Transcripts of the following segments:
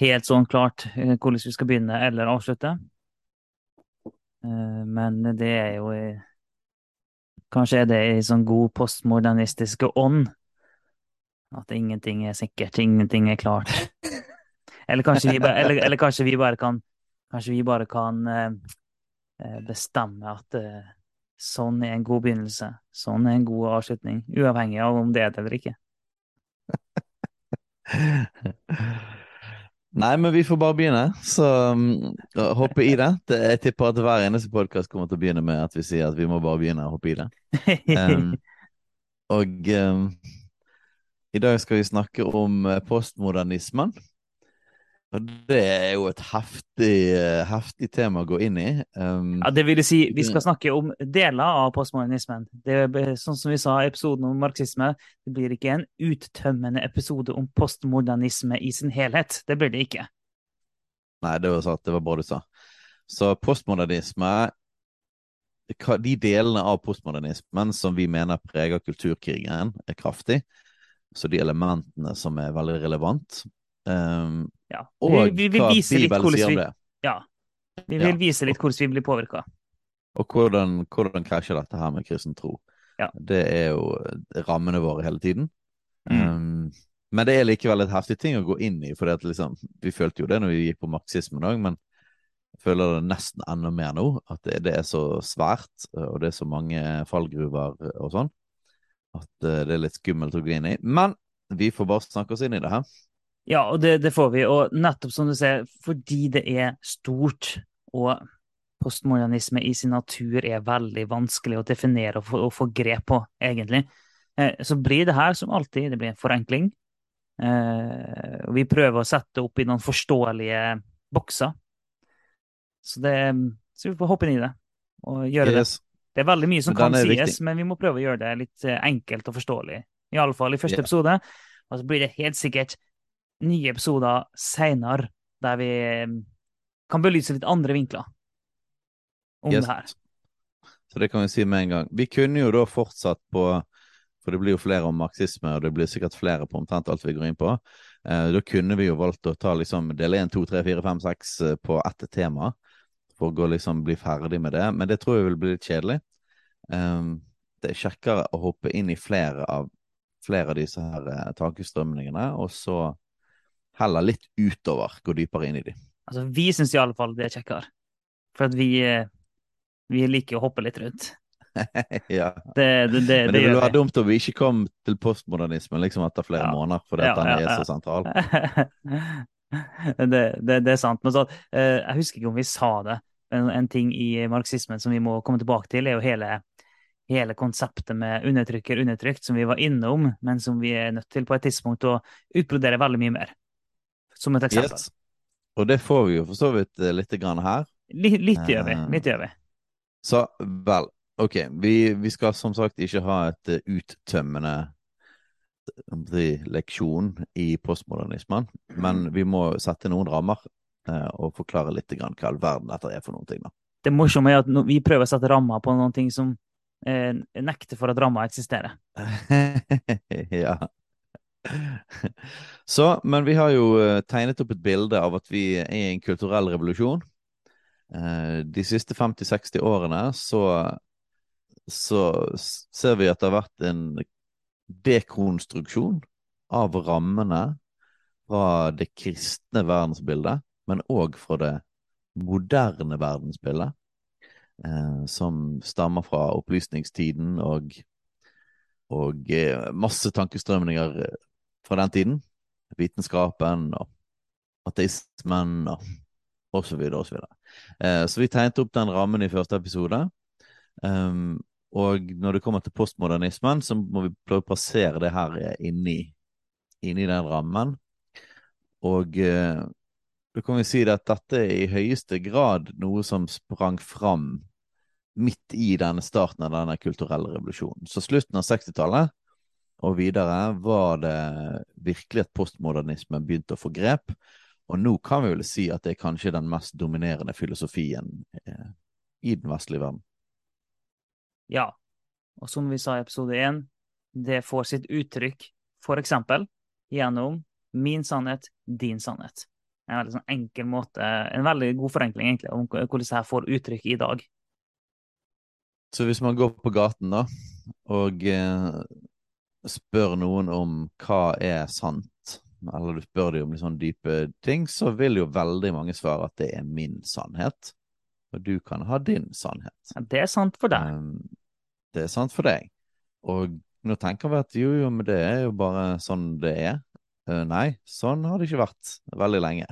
helt sånn klart eh, hvordan vi skal begynne eller avslutte. Eh, Men det er jo i Kanskje er det i sånn god postmodernistiske ånd. At ingenting er sikkert, ingenting er klart. Eller kanskje vi bare, eller, eller kanskje vi bare kan Kanskje vi bare kan eh, bestemme at sånn er en god begynnelse. Sånn er en god avslutning. Uavhengig av om det er det eller ikke. Nei, men vi får bare begynne, så um, hoppe i det. det. Jeg tipper at hver eneste podkast kommer til å begynne med at vi sier at vi må bare begynne å hoppe i det. Um, og um, i dag skal vi snakke om eh, postmodernismen. Det er jo et heftig, eh, heftig tema å gå inn i. Um, Ja, det vil si, vi skal snakke om deler av postmodernismen. Det er sånn som vi sa i episoden om marxisme, det blir ikke en uttømmende episode om postmodernisme i sin helhet. Det blir det ikke. Nei, det var sant. Det var bra du sa. Så postmodernisme De delene av postmodernismen som vi mener preger kulturkrigen, er kraftig. Så de elementene som er veldig relevant. Um, Ja. og Vi, vi vil hva Bibelen sier om vi, det. ja, vi vil Ja. vise litt hvordan vi blir påvirka. Og hvordan, hvordan krasjer dette her med kristen tro. Ja. Det er jo rammene våre hele tiden. Mm. Um, men det er likevel et heftig ting å gå inn i, for liksom, vi følte jo det når vi gikk på marxismen òg, men jeg føler det nesten enda mer nå. At det, det er så svært, og det er så mange fallgruver og sånn, at eh, det er litt skummelt å gå inn i. Men vi får bare snakke oss inn i det her. Ja, og det, det får vi. Og nettopp som du ser, fordi det er stort, og postmodernisme i sin natur er veldig vanskelig å definere og få, og få grep på, egentlig, eh, så blir det her som alltid det blir en forenkling. Eh, og vi prøver å sette opp i noen forståelige bokser. Så, det, så vi får hoppe inn i det og gjøre det. Yes. Det er veldig mye som kan sies, viktig. men vi må prøve å gjøre det litt eh, enkelt og forståelig. I alle fall i første yeah. episode. Og så blir det helt sikkert nye episoder seinere der vi eh, kan belyse litt andre vinkler om Yes. det her. Så det kan vi si med en gang. Vi kunne jo da fortsatt på For det blir jo flere om marxisme, og det blir sikkert flere på omtrent alt vi går inn på. Eh, da kunne vi jo valgt å ta liksom del 1, 2, 3, 4, 5, 6 eh, på ett tema. For å gå liksom bli ferdig med det. Men det tror jeg vil bli litt kjedelig. Um, det er kjekkere å hoppe inn i flere av, flere av disse her eh, tankestrømningene, og så heller litt utover gå dypere inn i de. Altså, vi syns fall det er kjekkere. For at vi, eh, vi liker å hoppe litt rundt. ja. Det, det, det, Men det ville være dumt om vi ikke kom til postmodernismen liksom etter flere Ja. måneder, fordi Ja, at den er så sentral. det, det, det er sant. Men så, eh, jeg husker ikke om vi sa det, men en ting i marxismen som vi må komme tilbake til, er jo hele, hele konseptet med undertrykker undertrykt, som vi var innom, men som vi er nødt til på et tidspunkt å utbrodere veldig mye mer. Som et eksempel. Yes. Og det får vi jo for så vidt eh, lite grann her. Litt, litt gjør vi. Eh. Litt gjør vi. Så vel, ok. Vi, vi skal som sagt ikke ha et eh, uttømmende leksjon i postmodernismen, men vi må sette noen rammer eh, og forklare litt grann hva all verden dette er for noen ting. da. Det morsomme er at vi prøver å sette rammer på noen ting som eh, nekter for at rammer eksisterer. ja. Så, men vi har jo eh, tegnet opp et bilde av at vi er i en kulturell revolusjon. Eh, De siste 50-60 årene så, så ser vi at det har vært en dekonstruksjon av rammene fra det kristne verdensbildet, men òg fra det moderne verdensbildet, eh, som stammer fra opplysningstiden og, og masse tankestrømninger fra den tiden. Vitenskapen og ateismen og, og så videre og så videre. Eh, så vi tegnet opp den rammen i første episode. Um, og når det kommer til postmodernismen, så må vi prøve å plassere det her inni, inni den rammen. Og eh, da kan vi si at dette er i høyeste grad noe som sprang fram midt i denne starten av denne kulturelle revolusjonen. Så slutten av 60-tallet og videre var det virkelig at postmodernismen begynte å få grep. Og nå kan vi vel si at det er kanskje den mest dominerende filosofien eh, i den vestlige verden. Ja, og som vi sa i episode én, det får sitt uttrykk for eksempel gjennom min sannhet, din sannhet. En veldig sånn enkel måte, en veldig god forenkling egentlig, om hvordan dette får uttrykk i dag. Så hvis man går på gaten da, og eh, spør noen om hva er sant, eller du spør dem om sånne dype ting, så vil jo veldig mange svare at det er min sannhet, og du kan ha din sannhet. Ja, det er sant for deg. Um, det er sant for deg. Og nå tenker vi at jo, jo, men det er jo bare sånn det er. Uh, nei, sånn har det ikke vært veldig lenge.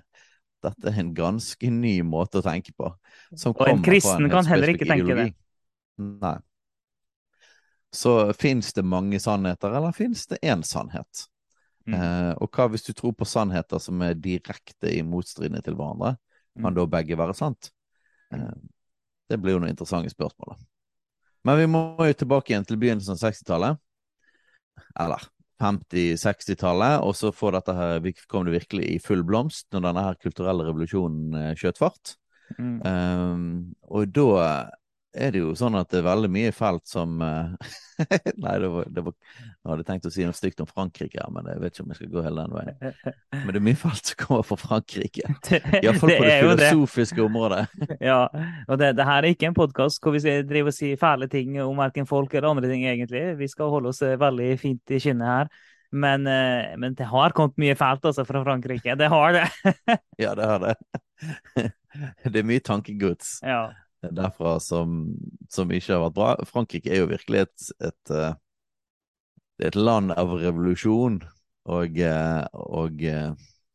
Dette er en ganske ny måte å tenke på. og en kristen kan heller ikke tenke ideologi. det. Nei. Så fins det mange sannheter, eller fins det én sannhet? Mm. Eh, og hva hvis du tror på sannheter som er direkte i motstridende til hverandre? Kan mm. da begge være sant? Eh, det blir jo noen interessante spørsmål. da. Men vi må jo tilbake igjen til begynnelsen av 60-tallet. Eller 50-60-tallet, og så her, kom det virkelig i full blomst når denne her kulturelle revolusjonen eh, skjøt fart. Mm. Um, og da er det jo sånn at det er veldig mye felt som uh, Nei, det var, det var, jeg hadde tenkt å si noe stygt om Frankrike, men jeg vet ikke om jeg skal gå hele den veien. Men det er mye felt som kommer fra Frankrike. Iallfall på det, det filosofiske det. området. ja, og det, det, her er ikke en podkast hvor vi driver og si fæle ting om verken folk eller andre ting, egentlig. Vi skal holde oss eh, veldig fint i kinnet her. Men, uh, men det har kommet mye fælt altså fra Frankrike. Det har det. ja, det har det. det er mye tankegods. Ja derfra som, som, ikke har vært bra. Frankrike er jo virkelig et, et, eh, et land av revolusjon og, eh, og eh,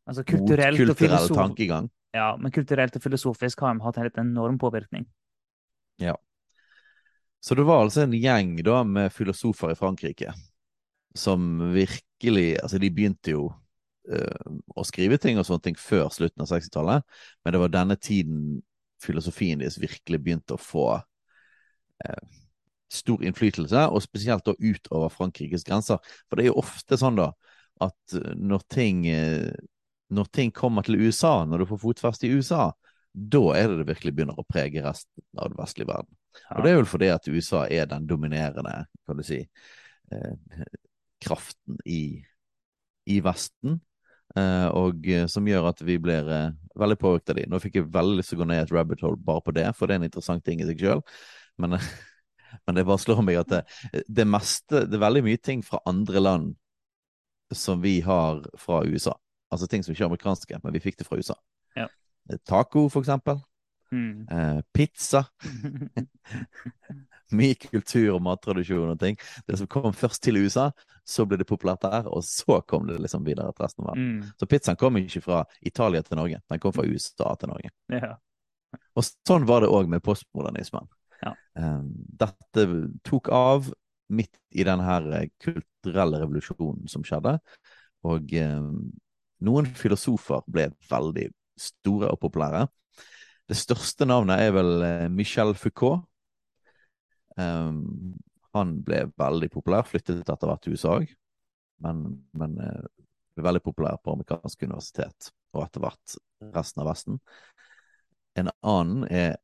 altså kulturelt motkulturell tankegang. Ja, men kulturelt og filosofisk har de hatt en enorm påvirkning. Ja. Så det var altså en gjeng da med filosofer i Frankrike som virkelig Altså, de begynte jo å skrive ting og sånne ting før slutten av 60-tallet, men det var denne tiden filosofien deres virkelig begynte å få eh, stor innflytelse, og spesielt da utover Frankrikes grenser. For det er jo ofte sånn da at eh, når ting, eh, når ting kommer til USA, når du får fotfeste i USA, da er det det virkelig begynner å prege resten av den vestlige verden. Og det er vel fordi at USA er den dominerende, kan du si, eh, kraften i, i Vesten. Uh, og uh, som gjør at vi blir uh, veldig påvirket av de. Nå fikk jeg veldig lyst til å gå ned i et rabbit hole bare på det, for det er en interessant ting i seg sjøl. Men, men, det bare slår meg at det, det, meste Det er veldig mye ting fra andre land som vi har fra USA. Altså ting som ikke er amerikanske, men vi fikk det fra USA. Ja. Taco, for eksempel. Mm. pizza. mye kultur og mattradisjon og ting. Det som kom først til USA, så ble det populært der, og så kom det liksom videre til resten av verden. Mm. Så pizzaen kom ikke fra Italia til Norge, den kom fra USA til Norge. Ja. Og sånn var det òg med postmodernismen. Ja. Um, dette tok av midt i denne her eh, kulturelle revolusjonen som skjedde, og um, noen filosofer ble veldig store og populære. Det største navnet er vel eh, Michel Foucault, Um, han ble veldig populær, flyttet etter hvert til USA òg, men, men uh, ble veldig populær på amerikansk universitet og etter hvert resten av Vesten. En annen er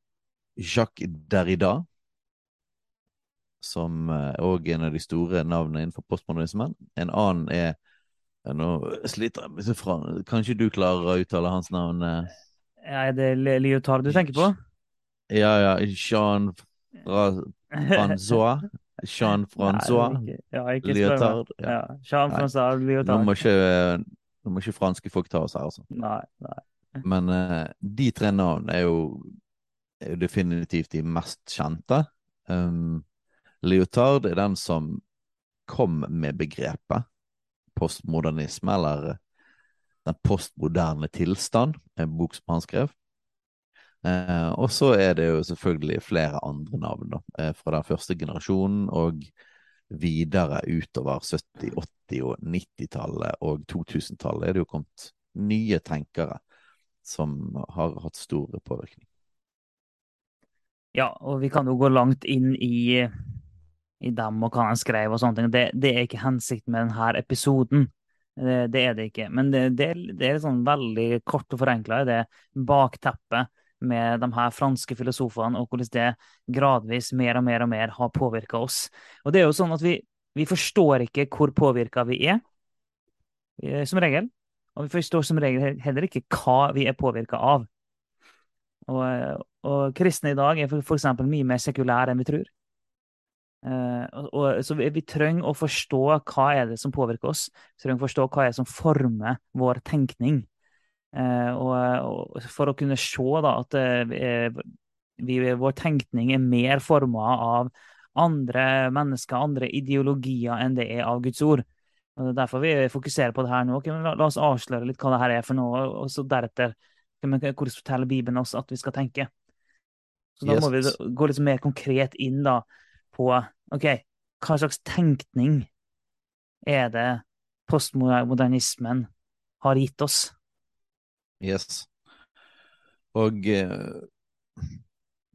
Jacques Derrida, som òg uh, er en av de store navnene innenfor postmodernismen. En annen er Nå sliter jeg med fra Kanskje du klarer å uttale hans navn? Er det Liotard du tenker på? Ja, ja. Jean Francois. Jean-Francois Lyotard. Ja. ja. Jean-Francois Lyotard. Nå må, ikke, nå må ikke franske folk ta oss her, altså. Nei, nei. Men uh, de tre navnene er er jo definitivt de mest kjente. Um, Lyotard er den som kom med begrepet postmodernisme, eller den postmoderne tilstand, en bok som han skrev. Eh, og så er det jo selvfølgelig flere andre navn da, eh, fra den første generasjonen og videre utover 70-, 80- og 90-tallet og 2000-tallet er det jo kommet nye tenkere som har hatt stor påvirkning. Ja, og vi kan jo gå langt inn i, i dem og hva han skrev og sånne ting. Det, det er ikke hensikten med denne episoden. Det, det er det ikke. Men det, det, det er sånn veldig kort og forenkla det bakteppet med de her franske filosofene, og hvordan det gradvis mer og mer og mer har påvirka oss. Og det er jo sånn at vi, vi forstår ikke hvor påvirka vi er, som regel. Og vi forstår som regel heller ikke hva vi er påvirka av. Og, og, kristne i dag er f.eks. mye mer sekulære enn vi tror. Uh, og, så vi, vi, trenger å forstå hva er det som påvirker oss. Vi trenger å forstå hva er det som former vår tenkning. Uh, og, og, for å kunne se da, at uh, vi, vår tenkning er mer forma av andre mennesker, andre ideologier, enn det er av Guds ord. Og det er Derfor vi fokuserer på det her nå. Okay, la, la, oss avsløre litt hva det her er for noe, og så deretter hvordan forteller Bibelen oss at vi skal tenke. Så da yes. må vi gå litt mer konkret inn da, på ok, hva slags tenkning er det postmodernismen har gitt oss? Yes. Og eh,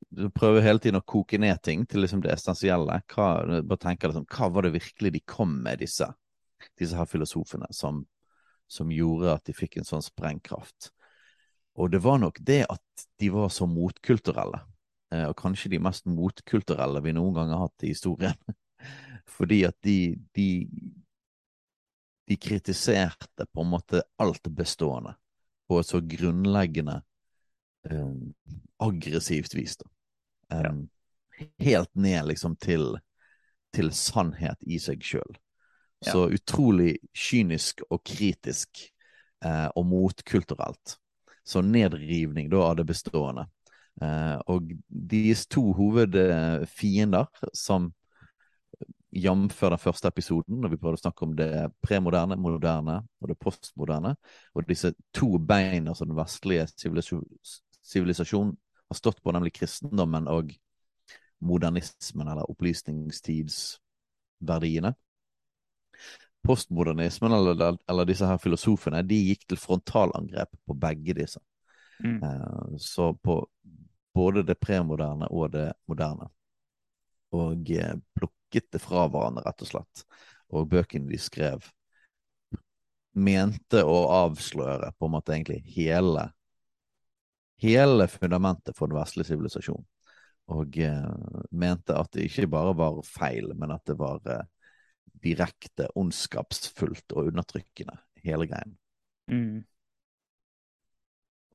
du prøver hele tiden å koke ned ting til liksom det essensielle. Hva, bare tenker liksom, hva var det virkelig de kom med, disse, disse her filosofene, som, som gjorde at de fikk en sånn sprengkraft? Og det var nok det at de var så motkulturelle. Eh, og kanskje de mest motkulturelle vi noen gang har hatt i historien. Fordi at de, de, de kritiserte på en måte alt bestående på et så grunnleggende um, aggressivt vis. ja. Helt ned liksom til, til sannhet i seg sjøl. Så utrolig kynisk og kritisk uh, og motkulturelt. Så nedrivning da av det bestående. Uh, og deres to hovedfiender, som jf. den første episoden, når vi prøvde å snakke om det premoderne, moderne og det postmoderne, og disse to beina som den vestlige sivilisasjonen har stått på, nemlig kristendommen og modernismen, eller opplysningstidsverdiene. Postmodernismen, eller, eller, disse her filosofene, de gikk til frontalangrep på begge disse. Mm. Uh, så på både det premoderne og det moderne. Og uh, plukket det fra hverandre, rett og slett. Og bøkene de skrev, mente å avsløre på en måte egentlig hele hele fundamentet for den vestlige sivilisasjonen. Og eh, mente at det ikke bare var feil, men at det var direkte ondskapsfullt og undertrykkende, hele greien. Mm.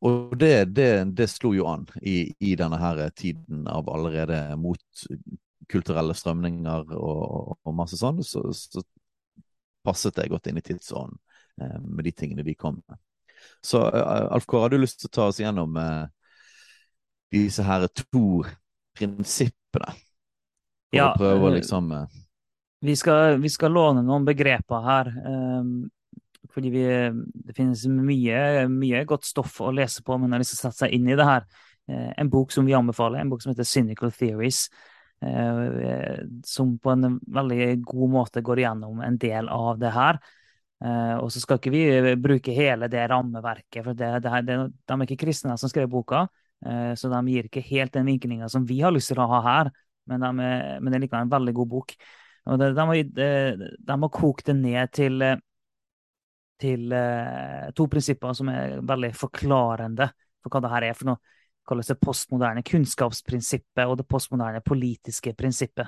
Og det, det, det, slo jo an i, i, denne her tiden av allerede motkulturelle strømninger og, og masse sånn, så, så, passet det godt inn i tidsånden eh, med de tingene de kom med. Så uh, Alf Kåre, har du lyst til å ta oss gjennom eh, disse her to prinsippene? For ja, å prøve å eh, liksom eh, vi skal, vi skal, låne noen begreper her. Um, fordi vi, det finnes mye, mye, godt stoff å lese på, men har lyst til å sette seg inn i det her. En bok som vi anbefaler, en bok som heter Cynical Theories. Uh, som på en veldig god måte går igjennom en del av det her. Uh, og så skal ikke vi bruke hele det rammeverket, for det, det, det, de er ikke kristne som skrev boka. så de gir ikke helt den vinklinga som vi har lyst til å ha her, men, de, men det er likevel en veldig god bok. Og de, de, de har kokt det ned til, til to prinsipper som er veldig forklarende for hva det her er for noe. Kalles det postmoderne kunnskapsprinsippet og det postmoderne politiske prinsippet.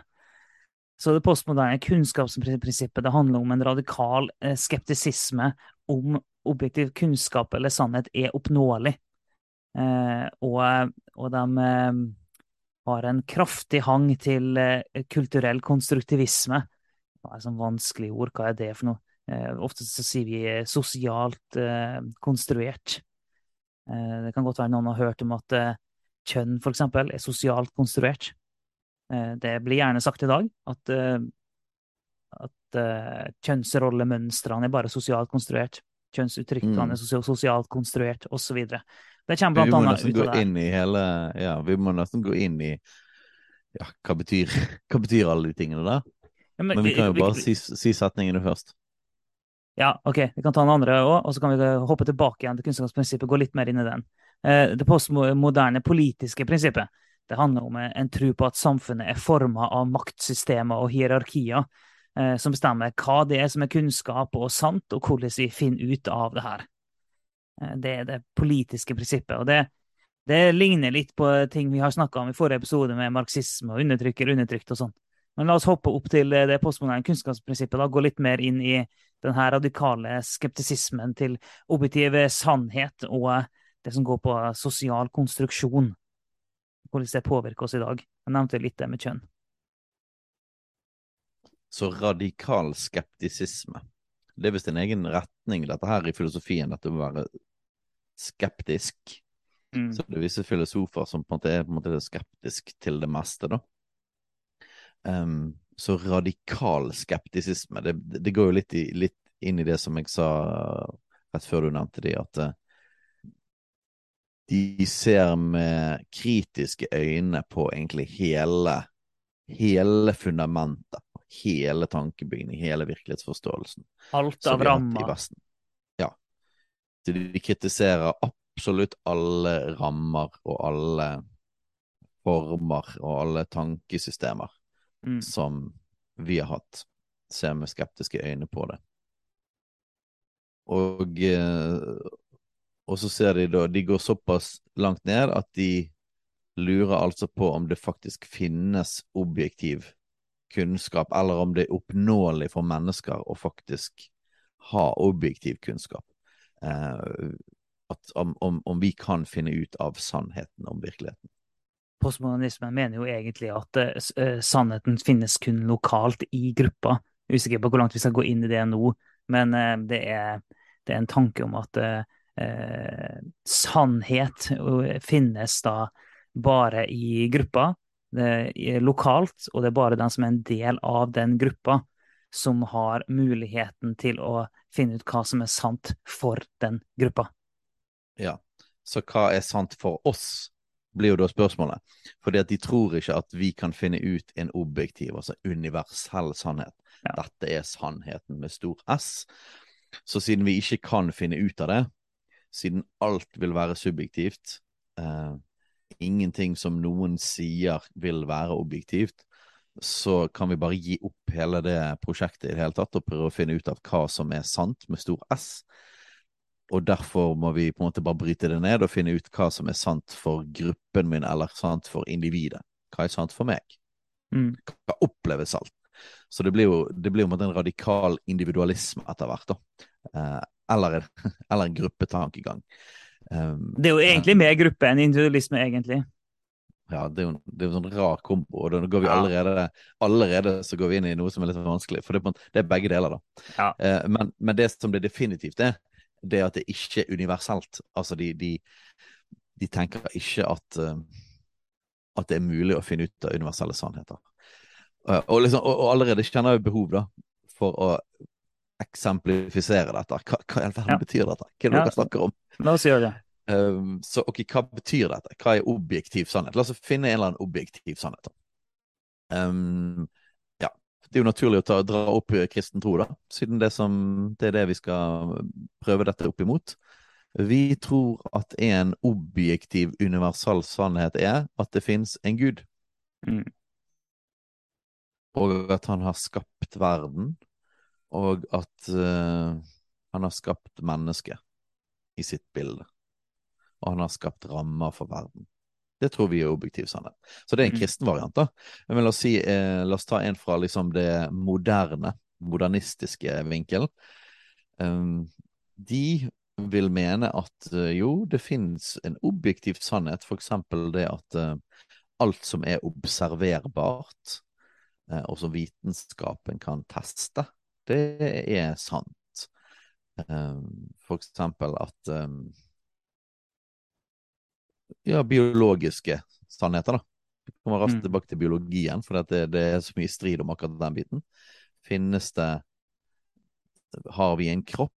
Så det postmoderne kunnskapsprinsippet det handler om en radikal uh, skeptisisme om objektiv kunnskap eller sannhet er oppnåelig. Eh, og, og de har en kraftig hang til eh, kulturell konstruktivisme. Det er et sånn vanskelig ord, hva er det for noe? Eh, ofte så sier vi eh, sosialt eh, konstruert. Eh, det kan godt være noen har hørt om at eh, kjønn f.eks. er sosialt konstruert. det blir gjerne sagt i dag at, at kjønnsrollemønstrene er bare sosialt konstruert. Kjønnsuttrykkene mm. er sosialt konstruert, osv. Det kommer blant annet ut av det. Inn i hele, ja, vi må nesten gå inn i ja, hva betyr, hva betyr alle de tingene der? Ja, men, men, vi kan jo bare vi, si, si, setningene først. Ja, ok, vi kan ta den andre òg, og så kan vi hoppe tilbake igjen til kunnskapsprinsippet. Gå litt mer inn i den. Eh, det postmoderne politiske prinsippet det handler om en tro på at samfunnet er forma av maktsystemer og hierarkier eh, som bestemmer hva det er som er kunnskap og sant, og hvordan vi finner ut av det her. Eh, det er det politiske prinsippet. og det, det ligner litt på ting vi har snakka om i forrige episode med marxisme og undertrykker, undertrykt og sånn. Men la oss hoppe opp til det postmoderne kunnskapsprinsippet. da, Gå litt mer inn i den her radikale skeptisismen til objektiv sannhet og det som går på sosial konstruksjon. Hvordan det påvirker oss i dag. Jeg nevnte litt det med kjønn. Så radikal skeptisisme. Det er visst en egen retning, dette her, i filosofien, dette å være skeptisk. Mm. Så det er visse filosofer som på en måte er på en måte skeptisk til det meste, da. Um, så radikal skeptisisme, det, det går jo litt, i, litt, inn i det som jeg sa rett før du nevnte det, at uh, de ser med kritiske øyne på egentlig hele, hele fundamentet, hele tankebygningen, hele virkelighetsforståelsen. Alt av rammer. Ja. Så de kritiserer absolutt alle rammer og alle former og alle tankesystemer mm. som vi har hatt, ser med skeptiske øyne på det. Og, eh, og så ser de da De går såpass langt ned at de lurer altså på om det faktisk finnes objektiv kunnskap, eller om det er oppnåelig for mennesker å faktisk ha objektiv kunnskap. Eh, om, om, om, vi kan finne ut av sannheten om virkeligheten postmodernismen mener jo egentlig at uh, sannheten finnes kun lokalt i gruppa. Usikker på hvor langt vi skal gå inn i det nå, men uh, det, er, det, er, en tanke om at uh, sannhet finnes da bare i gruppa, lokalt, og det er bare den som er en del av den gruppa, som har muligheten til å finne ut hva som er sant for den gruppa. Ja, så hva er sant for oss? Blir jo da spørsmålet. Fordi at de tror ikke at vi kan finne ut en objektiv, altså universell sannhet. Ja. Dette er sannheten med stor S. Så siden vi ikke kan finne ut av det, siden alt vil være subjektivt, eh, ingenting som noen sier vil være objektivt, så kan vi bare gi opp hele det prosjektet i det hele tatt og prøve å finne ut av hva som er sant med stor S. Og derfor må vi på en måte bare bryte det ned og finne ut hva som er sant for gruppen min, eller sant for individet. Hva er sant for meg? Mm. Hva oppleves sant? Så det blir jo, det blir en radikal individualisme etter hvert, da. Eh, eller, eller, en gruppetankegang. Um, det er jo egentlig mer gruppe enn individualisme, egentlig. Ja, det er jo det er en sånn rar kombo, og da går vi allerede, allerede så går vi inn i noe som er litt vanskelig. For det, det er begge deler, da. Ja. Eh, men, men, det som det definitivt er, det at det ikke er universelt. Altså, de, de, de tenker ikke at, uh, at det er mulig å finne ut av universelle sannheter. Uh, og, liksom, og, og, allerede kjenner jeg behov da, for å eksemplifisere dette. Hva, hva i all verden ja. betyr dette? Hva er det ja. dere snakker om? La oss gjøre det. Um, så ok, hva betyr dette? Hva er objektiv sannhet? La oss finne en eller annen objektiv sannhet. Um, det er jo naturlig å ta, dra opp kristen tro, da, siden det, som, det er det vi skal prøve dette opp imot. Vi tror at en objektiv, universal sannhet er at det fins en gud. Mm. Og at han har skapt verden, og at uh, han har skapt mennesket i sitt bilde. Og han har skapt rammer for verden. Det tror vi er objektiv sannhet. Så det er en mm. kristen variant. da. Men la oss, si, eh, la oss ta en fra liksom det moderne, modernistiske vinkelen. Um, de vil mene at uh, jo, det finnes en objektiv sannhet, f.eks. det at uh, alt som er observerbart, uh, og som vitenskapen kan teste, det er sant. Um, for eksempel at um, ja, biologiske sannheter, da. Vi kommer raskt mm. tilbake til biologien, for det, det, er så mye strid om akkurat den biten. Finnes det Har vi en kropp?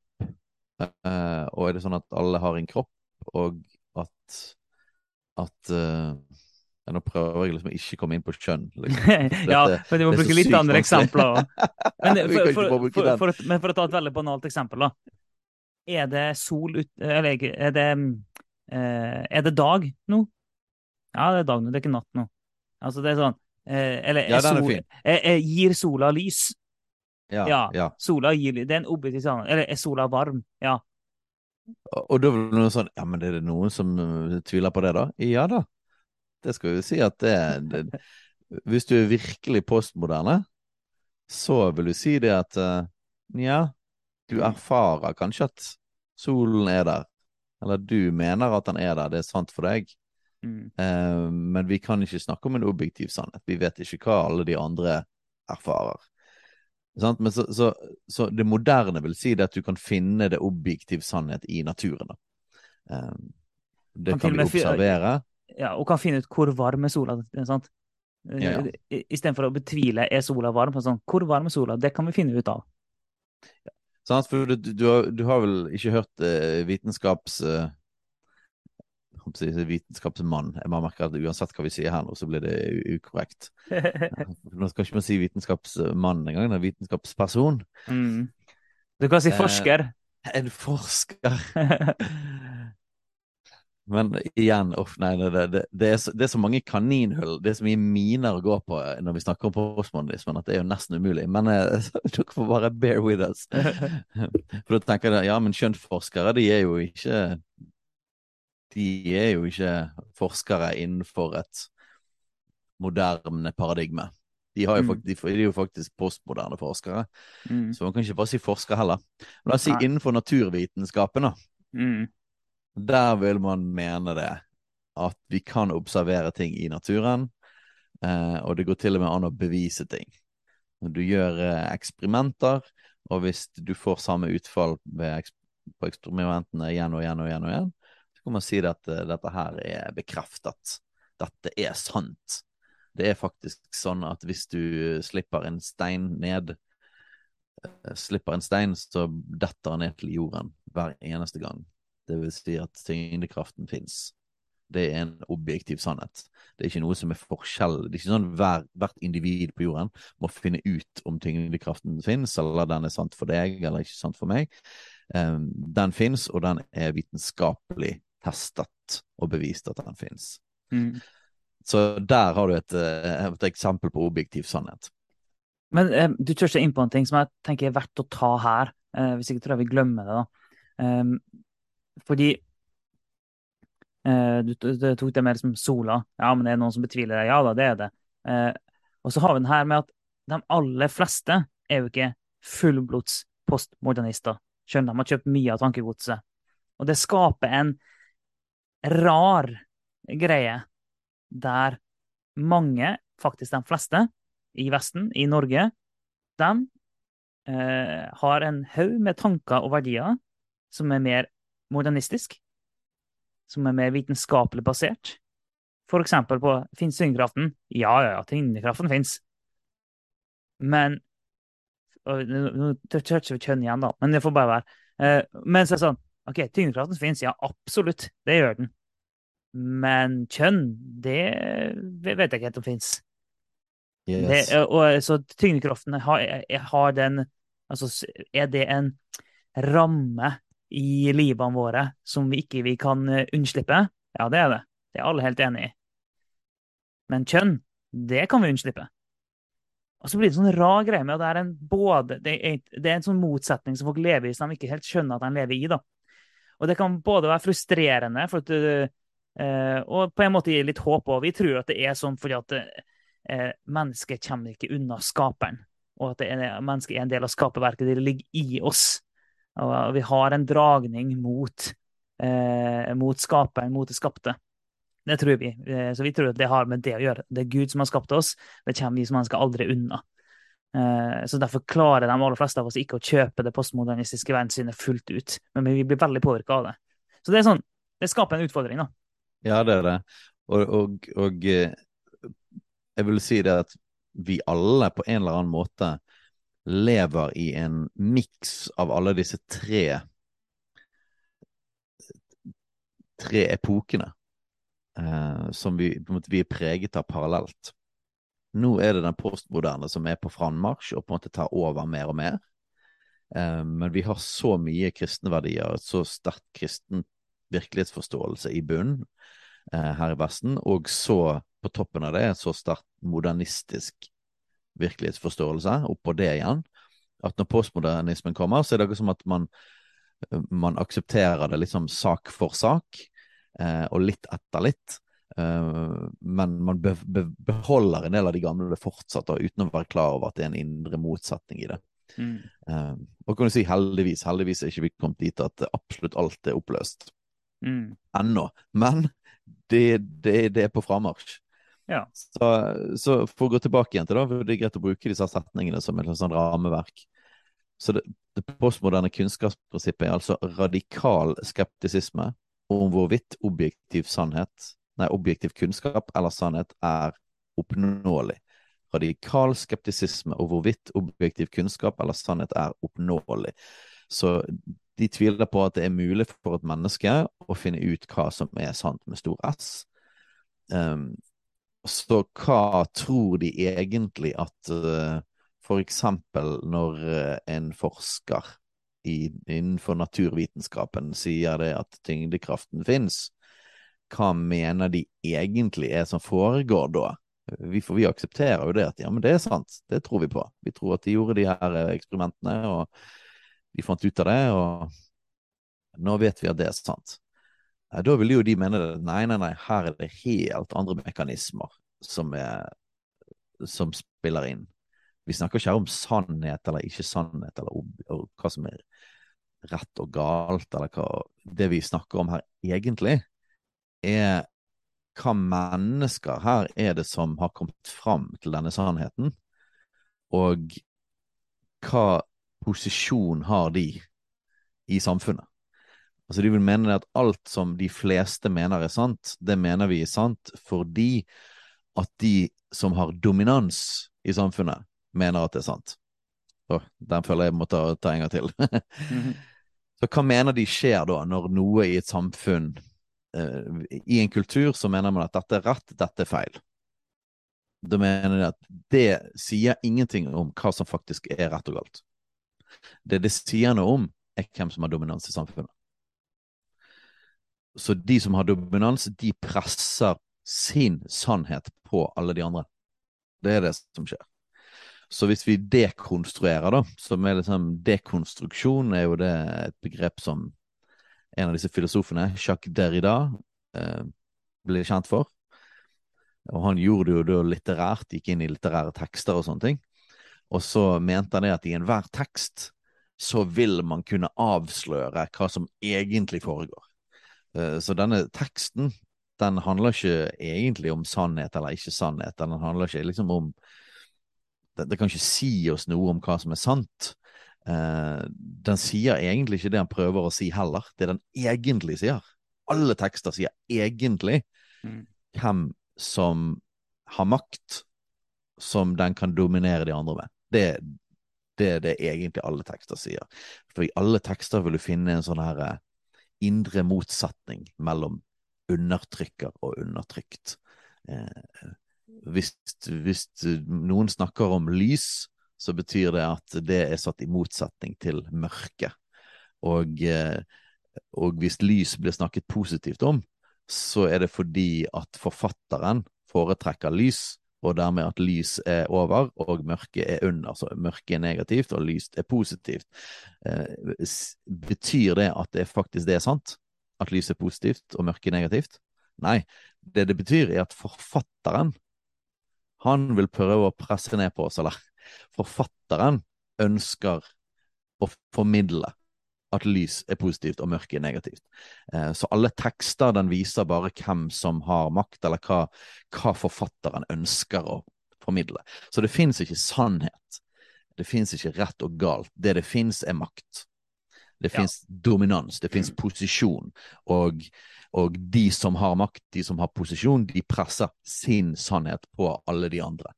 Uh, og er det sånn at alle har en kropp, og at, at uh, Nå prøver jeg liksom ikke komme inn på kjønn. Liksom. ja, Dette- men du må det er så bruke litt andre eksempler. Men, Vi for, for, for, men for å ta et veldig banalt eksempel, da. Er det sol ut... Eller er det eh, Er det dag nå? Ja, det er dag nå, det er ikke natt nå. Altså, det er sånn eh, Eller Ja, sol, eh, eh, Gir sola lys? Ja, Ja. ja. Sola gir lys. Det er en objektiv sannhet. Eller er sola varm? Ja. Og, da blir det noe sånn Ja, men er det noen som uh, tviler på det, da? Ja da. Det skal vi si at det, det Hvis du er virkelig postmoderne, så vil du si det at uh, ja, du erfarer kanskje at solen er der. Eller du mener at han er der, det er sant for deg. Mm. Uh, men vi kan ikke snakke om en objektiv sannhet. Vi vet ikke hva alle de andre erfarer. Sant? Men så, så, så det moderne vil si det at du kan finne det objektiv sannhet i naturen. Eh, det Kan kan vi observere. ja. Og kan finne ut hvor varm er sola. er Sant? Ja. ja. Istedenfor å betvile er sola varm. Sånn, hvor varm er sola? Det kan vi finne ut av. Sant? For du, du, du, har, du har vel ikke hørt eh, vitenskaps... eh, vitenskapsmann. Jeg må merker at uansett hva vi sier her nå, så blir det ukorrekt. Nå skal ikke man si vitenskapsmann engang, det er vitenskapsperson. mm. Du kan si Eh, forsker. En forsker. Men igjen, uff, nei, det, det, det, er så, det er så mange kaninhull, det er så mye miner å gå på når vi snakker om postmodernismen, at det er jo nesten umulig. Men eh, dere får bare bear with us. For da tenker jeg, ja, men kjønnsforskere, de er jo ikke De er jo ikke forskere innenfor et moderne paradigme. De, har jo Mm. faktisk, de, de er jo faktisk postmoderne forskere, Mm. så man kan ikke bare si forskere heller. Men la oss si innenfor naturvitenskapen, da. Mm. Der vil man mene det. At vi kan observere ting i naturen, eh, og det går til og med an å bevise ting. Du gjør eh, eksperimenter, og hvis du får samme utfall på eksperimentene igjen og igjen og igjen, og igjen, så kan man si at eh, dette her er bekreftet. Dette er sant. Det er faktisk sånn at hvis du slipper en stein ned, slipper en stein, så detter den ned til jorden hver eneste gang. Det vil si at tyngdekraften fins. Det er en objektiv sannhet. Det er ikke noe som er forskjell. Det er ikke sånn hver, hvert individ på jorden må finne ut om tyngdekraften fins, eller den er sant for deg eller ikke sant for meg. Um, den fins, og den er vitenskapelig testet og bevist at den fins. Mm. Så der har du et, eh, et eksempel på objektiv sannhet. Men eh, du tør ikke inn på en ting som jeg tenker er verdt å ta her. Eh, hvis ikke tror jeg vi glemmer det. da. Um, fordi eh, du, du, tok det mer som sola. Ja, men det er noen som betviler det. Ja da, det er det. Eh, og så har vi den her med at de aller fleste er jo ikke fullblods postmodernister. Skjønner de har kjøpt mye av tankegodset. Og det skaper en rar greie der mange, faktisk de fleste, i Vesten, i Norge, de eh, har en haug med tanker og verdier som er mer modernistisk, som er mer vitenskapelig basert. For eksempel på Fins tyngdekraften? Ja, ja, ja, tyngdekraften fins. Men Nå ikke vi kjønn igjen, da, men det får bare være. Eh, men så er det sånn OK, tyngdekraften fins, ja, absolutt, det gjør den. Men kjønn, det vet jeg ikke helt om fins. Det, Yes. og, så tyngdekraften har, har den Altså, er det en ramme i livene våre som vi ikke vi kan eh, unnslippe? Ja, det er det. Det er alle helt enig i. Men kjønn, det kan vi unnslippe. Og så blir det sånn rar greie med at det er en både det er, det er en sånn motsetning som folk lever i, som de ikke helt skjønner at de lever i. da. Og det kan både være frustrerende for at du, eh, og på en måte gi litt håp. Og vi tror at det er sånn fordi at uh, mennesket kommer ikke unna skaperen. Og at det er, mennesket er en del av skaperverket. Det ligger i oss. Og vi har en dragning mot, eh, mot skaperen, mot det skapte. Det tror vi. Eh, Så vi tror at det har med det å gjøre. Det er Gud som har skapt oss. Det kommer vi som mennesker aldri unna. Eh, Så derfor klarer de aller fleste av oss ikke å kjøpe det postmodernistiske verdenssynet fullt ut. Men vi blir veldig påvirka av det. Så det er sånn, det skaper en utfordring, da. Ja, det er det. Og, og, og eh, jeg vil si det at vi alle på en eller annen måte lever i en miks av alle disse tre tre epokene. eh, som vi, vi, er preget av parallelt. Nå er det den postmoderne som er på frammarsj og på en måte tar over mer og mer. Eh, men vi har så mye kristne verdier, så sterkt kristen virkelighetsforståelse i bunnen eh, her i Vesten, og så på toppen av det så sterkt modernistisk virkelighetsforståelse oppå det igjen. At når postmodernismen kommer, så er det akkurat som at man, man aksepterer det liksom sak for sak, eh, og litt etter litt. Eh, men man be, be, beholder en del av de gamle fortsatt, uten å være klar over at det er en indre motsetning i det. Mm. Eh, og kan du si heldigvis, heldigvis er ikke vi kommet dit at absolutt alt er oppløst mm. ennå. Men det, det, det er på frammarsj. Ja. Så, så, for å gå tilbake igjen til det, det er greit å bruke disse setningene som et sånn rammeverk. Så det, det postmoderne kunnskapsprinsippet er altså radikal skeptisisme om hvorvidt objektiv sannhet, nei, objektiv kunnskap eller sannhet er oppnåelig. Radikal skeptisisme om hvorvidt objektiv kunnskap eller sannhet er oppnåelig. Så de tviler på at det er mulig for et menneske å finne ut hva som er sant med stor S. Um, så hva tror de egentlig at uh, for eksempel når uh, en forsker i, innenfor naturvitenskapen sier det at tyngdekraften fins, hva mener de egentlig er som foregår da? Vi, for vi aksepterer jo det at ja, men det er sant, det tror vi på. Vi tror at de gjorde de her eh, eksperimentene, og de fant ut av det, og nå vet vi at det er sant. Da vil jo de mene at Nei, nei, nei, her er det helt andre mekanismer som, er, som spiller inn. Vi snakker ikke her om sannhet eller ikke sannhet, eller om, hva som er rett og galt, eller hva Det vi snakker om her egentlig, er hva mennesker her er det som har kommet fram til denne sannheten, og hva posisjon har de i samfunnet? Altså De vil mene at alt som de fleste mener er sant, det mener vi er sant fordi at de som har dominans i samfunnet, mener at det er sant. Så, den føler jeg må ta, ta en gang til. mm -hmm. Så hva mener de skjer da, når noe i et samfunn, eh, i en kultur, så mener man at dette er rett, dette er feil? Da mener de at det sier ingenting om hva som faktisk er rett og galt. Det det sier noe om, er hvem som har dominans i samfunnet. Så de som har dominans, de presser sin sannhet på alle de andre. Det er det som skjer. Så hvis vi dekonstruerer, da, som er liksom Dekonstruksjon er jo det et begrep som en av disse filosofene, Jacques Derrida, eh, ble kjent for. Og han gjorde det jo da litterært, gikk inn i litterære tekster og sånne ting. Og så mente han det at i enhver tekst så vil man kunne avsløre hva som egentlig foregår. Eh, så denne teksten den handler ikke egentlig om sannhet eller ikke sannhet. Den handler ikke liksom om Det, det kan ikke si oss noe om hva som er sant. Eh, den sier egentlig ikke det han prøver å si heller. Det den egentlig sier. Alle tekster sier egentlig mm. hvem som har makt som den kan dominere de andre med. Det, det er det egentlig alle tekster sier. For i alle tekster vil du finne en sånn her eh, indre motsetning mellom undertrykker og undertrykt. Eh, hvis, hvis, noen snakker om lys, så betyr det at det er satt i motsetning til mørke. Og, eh, og hvis lys blir snakket positivt om, så er det fordi at forfatteren foretrekker lys, og dermed at lys er over og mørke er under. Så mørke er negativt og lys er positivt. Eh, betyr det at det faktisk det er sant? at lys er positivt og mørke er negativt. Nei, det det betyr, er at forfatteren han vil prøve å presse ned på oss, eller forfatteren ønsker å formidle at lys er positivt og mørke er negativt. Eh, så alle tekster den viser bare hvem som har makt, eller hva, hva forfatteren ønsker å formidle. Så det fins ikke sannhet. Det fins ikke rett og galt. Det det fins, er makt. Det fins ja. dominans, det fins mm. posisjon. Og, og, de som har makt, de som har posisjon, de presser sin sannhet på alle de andre.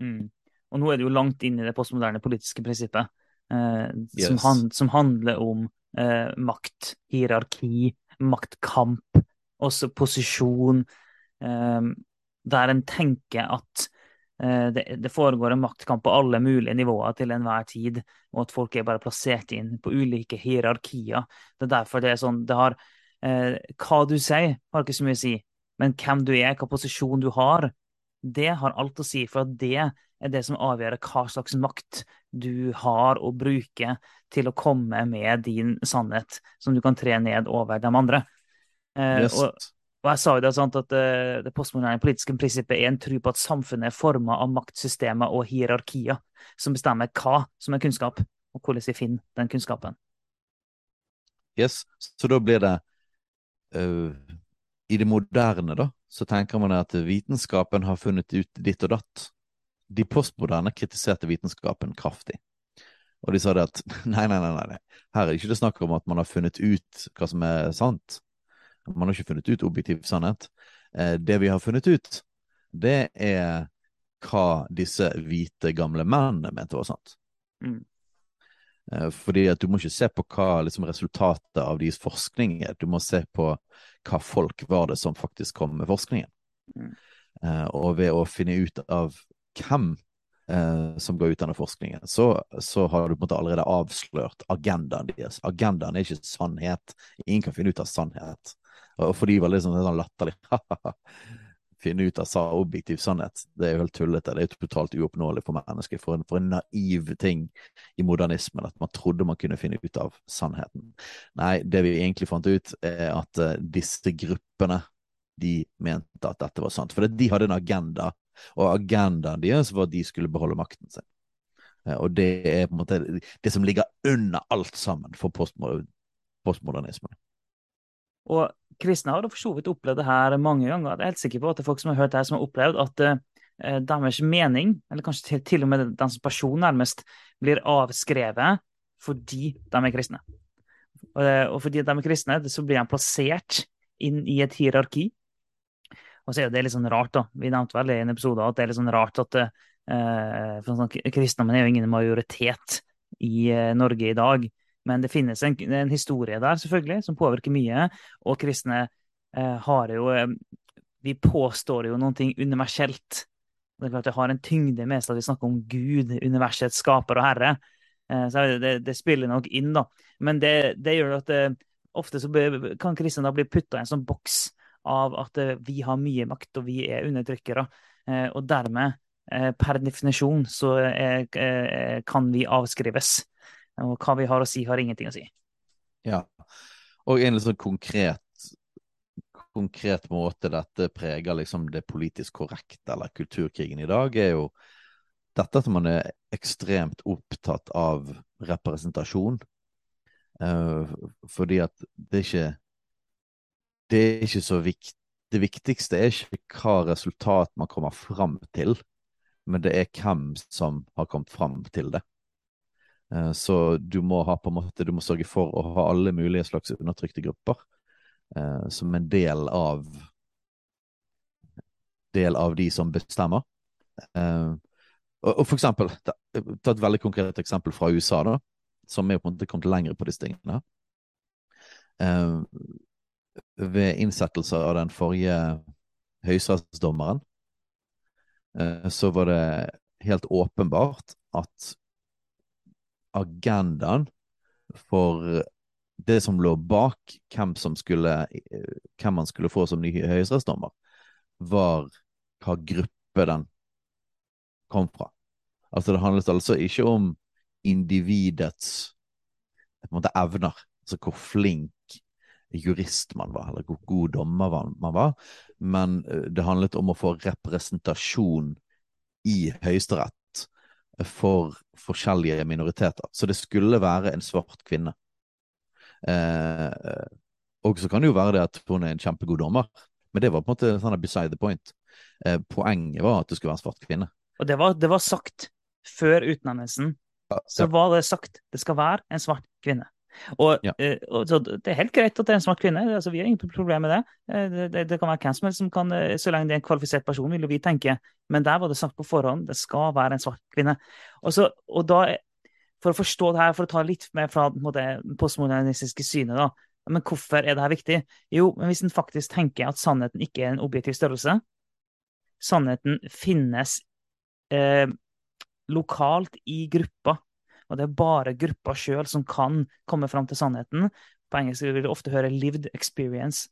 Mm. Og nå er det jo langt inn i det postmoderne politiske prinsippet, eh, yes. som, han, som, handler om eh, makt, hierarki, maktkamp, også posisjon. eh, der en tenker at eh, det, det, foregår en maktkamp på alle mulige nivåer til enhver tid, og at folk er bare plassert inn på ulike hierarkier. Det er derfor det er sånn det har, eh, Hva du sier, har ikke så mye å si, men hvem du er, hva posisjon du har, det har alt å si. For at det er det som avgjør hva slags makt du har å bruke til å komme med din sannhet, som du kan tre ned over de andre. Eh, yes. og, og, jeg sa jo det sant, at uh, det postmoderne politiske prinsippet er en tro på at samfunnet er forma av maktsystemer og hierarkier som bestemmer hva som er kunnskap, og hvordan vi finner den kunnskapen. Yes, så da blir det uh, I det moderne, da, så tenker man at vitenskapen har funnet ut ditt og datt. De postmoderne kritiserte vitenskapen kraftig. Og de sa det at nei, nei, nei, nei, her er det ikke det snakk om at man har funnet ut hva som er sant. Man har ikke funnet ut objektiv sannhet. Eh, det vi har funnet ut, det er hva disse hvite, gamle mennene mente var sant. Mm. Eh, fordi at du må ikke se på hva liksom, resultatet av deres forskning er, du må se på hva folk var det som faktisk kom med forskningen. Mm. Eh, og ved å finne ut av hvem eh, som går ut denne forskningen, så, så, har du på en måte allerede avslørt agendaen deres. Agendaen er ikke sannhet. Ingen kan finne ut av sannhet. Og for de var liksom sånn latterlig. Finne ut av sa objektiv sannhet. Det er jo helt tullete. Det er jo totalt uoppnåelig for mennesker. For for en, naiv ting i modernismen at man trodde man kunne finne ut av sannheten. Nei, det vi egentlig fant ut, er at uh, disse gruppene de mente at dette var sant. For de hadde en agenda, og agendaen deres var at de skulle beholde makten sin. Uh, og det er på en måte det som ligger under alt sammen for postmodernismen. Og kristne har for så vidt opplevd det her mange ganger. Jeg er helt sikker på at det er folk som har hørt det her, som har opplevd at uh, deres mening, eller kanskje til, og med deres person nærmest, blir avskrevet fordi de er kristne. Og, og fordi de er kristne, så blir de plassert inn i et hierarki. Og så er det litt sånn rart, da. Vi nevnte vel i en episode at det er litt sånn rart at for sånn, kristendommen er jo ingen majoritet i Norge i dag. Men det finnes en, en, historie der, selvfølgelig, som påvirker mye. Og kristne eh, har jo eh, Vi påstår jo noe universelt. Det er klart det har en tyngde med seg at vi snakker om Gud, universets skaper og herre. Eh, så det, det, spiller nok inn, da. Men det, det gjør at det, ofte så kan kristne da bli putta i en sånn boks av at eh, vi har mye makt, og vi er undertrykkere. Eh, og dermed, per definisjon, så kan vi avskrives. Og hva vi har å si, har ingenting å si. Ja, og en litt sånn konkret konkret måte dette preger liksom det politisk korrekte eller kulturkrigen i dag, er jo dette at man er ekstremt opptatt av representasjon. Uh, fordi at det er ikke Det er ikke så viktig Det viktigste er ikke hva resultat man kommer fram til, men det er hvem som har kommet fram til det. Eh, så du må ha på en måte, du må sørge for å ha alle mulige slags undertrykte grupper eh, som en del av del av de som bestemmer. Eh, og, for eksempel, ta et veldig konkret eksempel fra USA, da, som er på en måte kommet lenger på disse tingene. Eh, ved innsettelse av den forrige høyesterettsdommeren eh, så var det helt åpenbart at agendaen for det som lå bak hvem, som skulle, hvem man skulle få som ny høyesterettsdommer, var hva gruppe den kom fra. Altså Det handlet altså ikke om individets måte, evner, altså hvor flink jurist man var, eller hvor god dommer man var, men eh, det handlet om å få representasjon i Høyesterett for forskjellige minoriteter. Så det skulle være en svart kvinne. Eh, og så kan det jo være det at hun er en kjempegod dommer, men det var på en måte sånn beside the point. Eh, poenget var at det skulle være en svart kvinne. Og det var, det var sagt før utnevnelsen. Så var det sagt det skal være en svart kvinne. Og, ja. og, så Det er helt greit at det er en svart kvinne, altså, vi har ingen problem med det. Det, det, det. kan være hvem som helst som kan, uh, så lenge det er en kvalifisert person, vil vi tenke. Men der var det sagt på forhånd det skal være en svart kvinne. Og, så, og da, For å forstå det her, for å ta litt mer fra det postmodernistiske synet, da, Men hvorfor er dette viktig? Jo, men hvis en faktisk tenker at sannheten ikke er en objektiv størrelse, sannheten finnes eh, lokalt i gruppa, og det er bare gruppa sjøl som kan komme fram til sannheten. På engelsk vil du ofte høre 'lived experience'.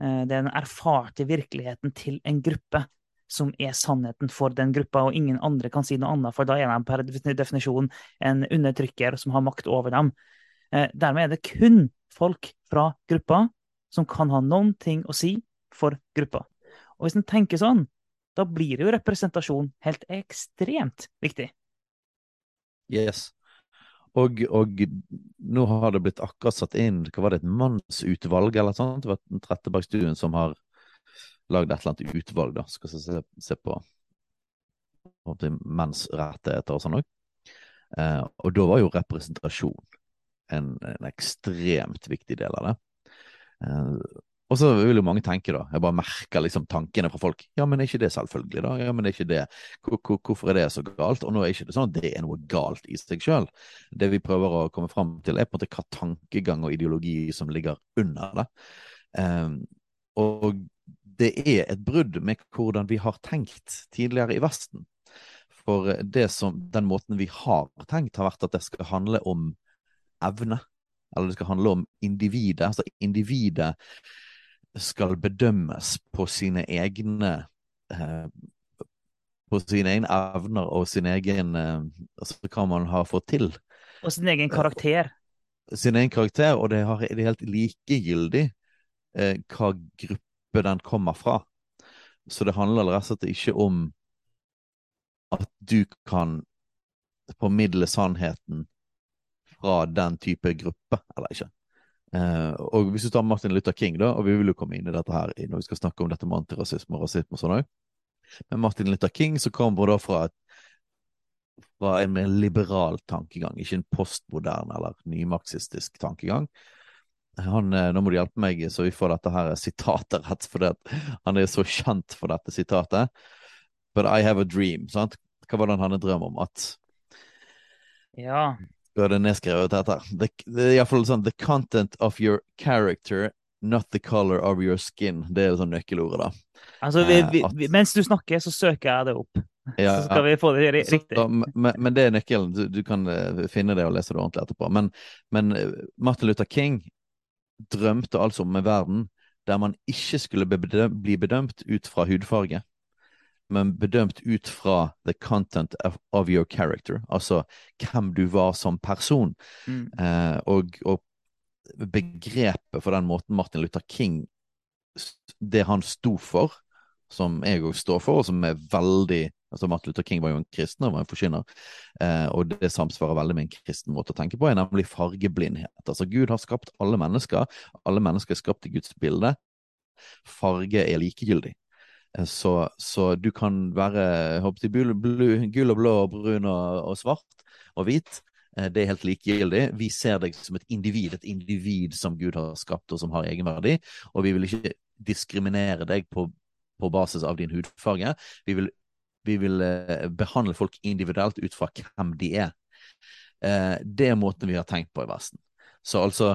Eh, det er den erfarte virkeligheten til en gruppe som er sannheten for den gruppa, og ingen andre kan si noe annet, for da er de per definisjon en undertrykker som har makt over dem. Eh, dermed er det kun folk fra gruppa som kan ha noen ting å si for gruppa. Og hvis en tenker sånn, da blir jo representasjon helt ekstremt viktig. Yes. Og, og, nå har det blitt akkurat satt inn hva var det, et mannsutvalg eller sånt? Det var Trettebergstuen som har lagd et eller annet utvalg da, skal se, se på, på menns rettigheter og sånn òg. Eh, og da var jo representasjon en, en, ekstremt viktig del av det. Eh, og så vil jo mange tenke, da, jeg bare merker liksom tankene fra folk, ja, men er ikke det selvfølgelig, da? Ja, men er ikke det, Hvorfor er det så galt? Og nå er ikke det sånn at det er noe galt i seg sjøl. Det vi prøver å komme fram til, er på en måte hva tankegang og ideologi som ligger under det. Um, og det er et brudd med hvordan vi har tenkt tidligere i Vesten. For det som, den måten vi har tenkt, har vært at det skal handle om evne. Eller det skal handle om individet. Altså individet skal bedømmes på sine egne eh, på sine egne evner og sin egen eh, Altså hva man har fått til. Og sin egen karakter. Sin egen karakter, og det, har, det er helt likegyldig eh, hva gruppe den kommer fra. Så det handler rett og slett ikke om at du kan formidle sannheten fra den type gruppe, eller ikke. Uh, og hvis du tar Martin Luther King, da, og vi vil jo komme inn i dette her når vi skal snakke om dette med antirasisme og rasisme og sånn òg, men Martin Luther King så kommer da fra, et, fra en mer liberal tankegang, ikke en postmoderne eller nymarxistisk tankegang. Han, uh, nå må du hjelpe meg så vi får dette her sitatet rett, for han er så kjent for dette sitatet. But I have a dream. sant? Hva var det han hadde drøm om? At ja. Hadde nedskrevet dette. The, det er iallfall sånn The content of your character, not the color of your skin. Det er sånn nøkkelordet, da. Altså, vi, vi, vi, mens du snakker, så søker jeg det opp. Ja, så skal vi få det riktig. Så, men, men, det er nøkkelen. Du, du, kan eh, finne det og lese det ordentlig etterpå. Men, men eh, Martin Luther King drømte altså om en verden der man ikke skulle bli bedømt ut fra hudfarge men bedømt ut fra the content of, of your character, altså hvem du var som person. Mm. Eh, og, og, begrepet for den måten Martin Luther King Det han sto for, som jeg òg står for, og som er veldig altså Martin Luther King var jo en kristen og var en forkynner, eh, og det samsvarer veldig med en kristen måte å tenke på, er nemlig fargeblindhet. Altså Gud har skapt alle mennesker, alle mennesker er skapt i Guds bilde. Farge er likegyldig. Eh, så, så, du kan være håper jeg, gul og blå og brun og, og svart og hvit. Eh, det er helt likegyldig. Vi ser deg som et individ, et individ som Gud har skapt og som har egenverdi. Og vi vil ikke diskriminere deg på, på basis av din hudfarge. Vi vil, vi vil eh, behandle folk individuelt ut fra hvem de er. Det er måten vi har tenkt på i Vesten. Så altså,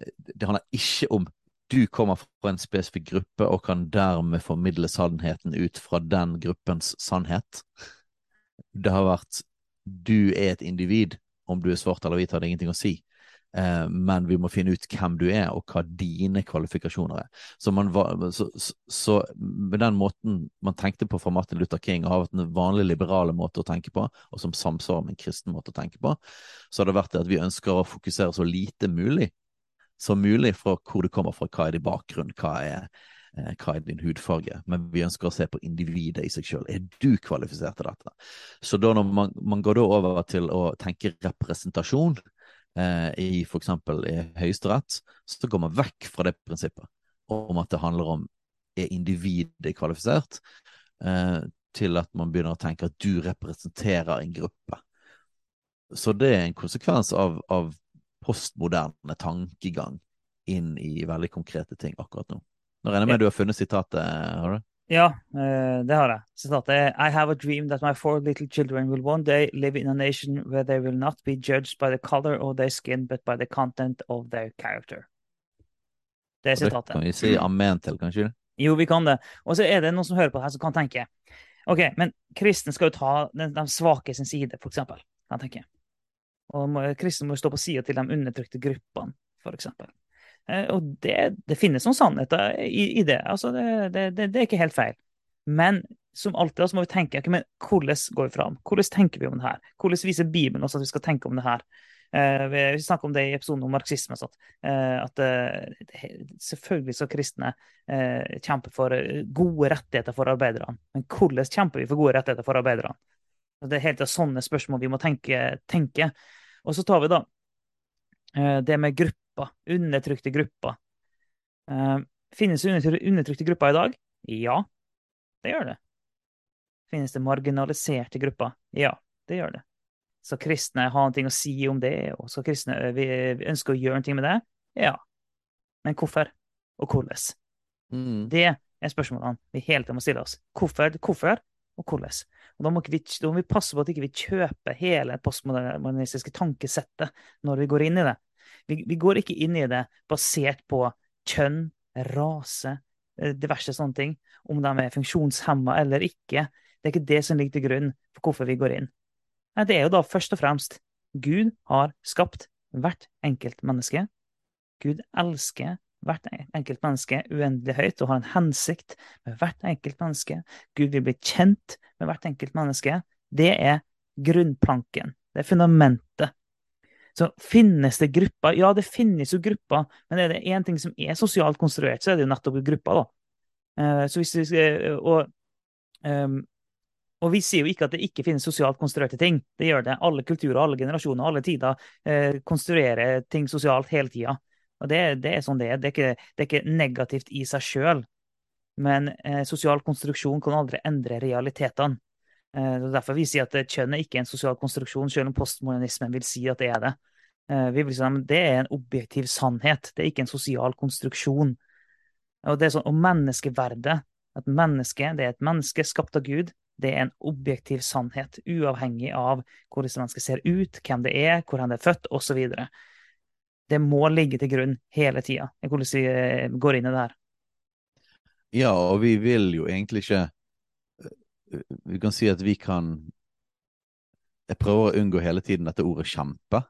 det handler ikke om du kommer fra en spesifikk gruppe og kan dermed formidle sannheten ut fra den gruppens sannhet. Det har vært du er et individ. Om du er svart eller hvit, har det ingenting å si. Eh, men vi må finne ut hvem du er, og hva dine kvalifikasjoner er. Så, man, så, så, med den måten man tenkte på fra Martin Luther King, og har vært en vanlig liberale måte å tenke på, og som samsvarer med en kristen måte å tenke på, så har det vært det at vi ønsker å fokusere så lite mulig som mulig fra hvor du kommer fra, hva er din bakgrunn, hva er, eh, hva er din hudfarge. Men vi ønsker å se på individet i seg sjøl. Er du kvalifisert til dette? Så da når man, man går da over til å tenke representasjon eh, i f.eks. i Høyesterett, så går man vekk fra det prinsippet om at det handler om er individet kvalifisert, eh, til at man begynner å tenke at du representerer en gruppe. Så det er en konsekvens av, av postmoderne tankegang inn i veldig konkrete ting akkurat nå. Nå regner jeg med du har funnet sitatet, har du? Ja, eh, det har jeg. Sitatet er I have a dream that my four little children will one day live in a nation where they will not be judged by the color of their skin, but by the content of their character. Det er sitatet. kan vi si amen til, kanskje? Jo, vi kan det. Og så er det noen som hører på det her, som kan tenke OK, men kristen skal jo ta den, de svake sin side, for eksempel. Kan tenke. Og kristne må jo stå på sida til de undertrykte gruppene, eksempel. Eh, og det, det finnes noen sannheter i, i det. Altså, det, det, det, er ikke helt feil. Men som alltid så må vi tenke okay, men hvordan går vi fram? Hvordan tenker vi om det her? Hvordan viser Bibelen oss at vi skal tenke om det her? Eh, vi snakket om det i episoden om marxisme. Sånn. At eh, selvfølgelig skal kristne eh, kjempe for eh, gode rettigheter for arbeiderne. Men hvordan kjemper vi for gode rettigheter for arbeiderne? Det er helt sånne spørsmål vi må tenke. tenke. Og så tar vi da eh, det med grupper. Undertrykte grupper. Eh, finnes det undertrykte grupper i dag? Ja, det gjør det. Finnes det marginaliserte grupper? Ja, det gjør det. Skal kristne ha noe å si om det, og skal kristne vi, vi ønsker å gjøre noe med det? Ja. Men hvorfor, og hvordan? Mm. Det er spørsmålene vi hele tiden må stille oss. Hvorfor, hvorfor og hvordan? Og da må, vi, da må vi passe på at vi ikke kjøper hele postmodernistiske tankesettet når vi går inn i det. Vi, vi, går ikke inn i det basert på kjønn, rase, diverse sånne ting. Om de er funksjonshemma eller ikke. Det er ikke det som ligger til grunn for hvorfor vi går inn. Nei, det er jo da først og fremst Gud har skapt hvert enkelt menneske. Gud elsker hvert enkelt menneske uendelig høyt og har en hensikt med hvert enkelt menneske. Gud vil bli kjent med hvert enkelt menneske. Det er grunnplanken. Det er fundamentet. Så finnes det grupper? Ja, det finnes jo grupper, men er det én ting som er sosialt konstruert, så er det jo nettopp grupper, da. Uh, så hvis vi, og, um, og vi sier jo ikke at det ikke finnes sosialt konstruerte ting. Det gjør det. Alle kulturer, alle generasjoner, alle tider eh, konstruerer ting sosialt hele tida. Og det, det, er sånn det er. Det er ikke, det er ikke negativt i seg sjøl. Men eh, sosial konstruksjon kan aldri endre realitetene. Eh, derfor vi sier at kjønn er ikke en sosial konstruksjon, selv om postmodernismen vil si at det er det. Eh, vi vil si at det er en objektiv sannhet. Det er ikke en sosial konstruksjon. Og det er sånn, og menneskeverdet, at mennesket det er et menneske skapt av Gud, det er en objektiv sannhet, uavhengig av hvordan mennesket ser ut, hvem det er, hvor han er født, osv. Det må ligge til grunn hele tida, hvordan vi eh, går inn i det her. Ja, og vi vil jo egentlig ikke eh, Vi kan si at vi kan Jeg prøver å unngå hele tiden dette ordet kjempe.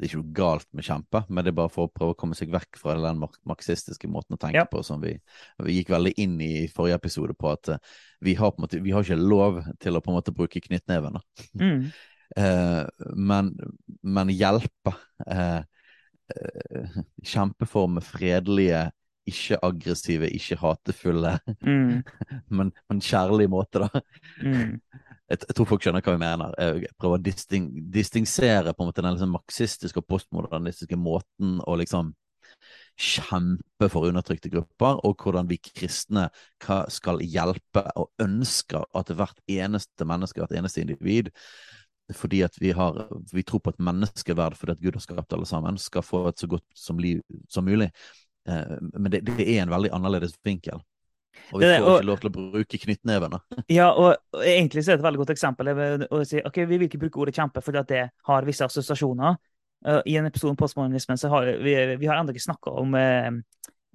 Det er ikke noe galt med kjempe, men det er bare for å prøve å komme seg vekk fra den marxistiske måten å tenke Ja. på som vi, vi gikk veldig inn i i forrige episode på at eh, vi har på måte, vi har ikke lov til å på en måte bruke knyttneven. Mm. Eh, men, men hjelpe. Eh, kjempe for med fredelige, ikke aggressive, ikke hatefulle, Mm. men, men kjærlige måte, da. Mm. Jeg, jeg tror folk skjønner hva vi mener. Jeg prøver å disting, distingsere på en måte den liksom marxistiske og postmodernistiske måten å liksom kjempe for undertrykte grupper, og hvordan vi kristne skal hjelpe og ønsker at hvert eneste menneske, hvert eneste individ, fordi at vi, har, vi tror på et menneskeverd fordi at Gud har skapt alle sammen, skal få et så godt som liv som mulig. Eh, men det, det er en veldig annerledes vinkel. Og vi får ikke lov til å bruke knyttnevene. Ja, og, og egentlig så er det et veldig godt eksempel. Å si, ok, Vi vil ikke bruke ordet kjempe fordi at det har visse assosiasjoner. Uh, I en episode om postmodernismen så har vi, vi har ennå ikke snakka om uh,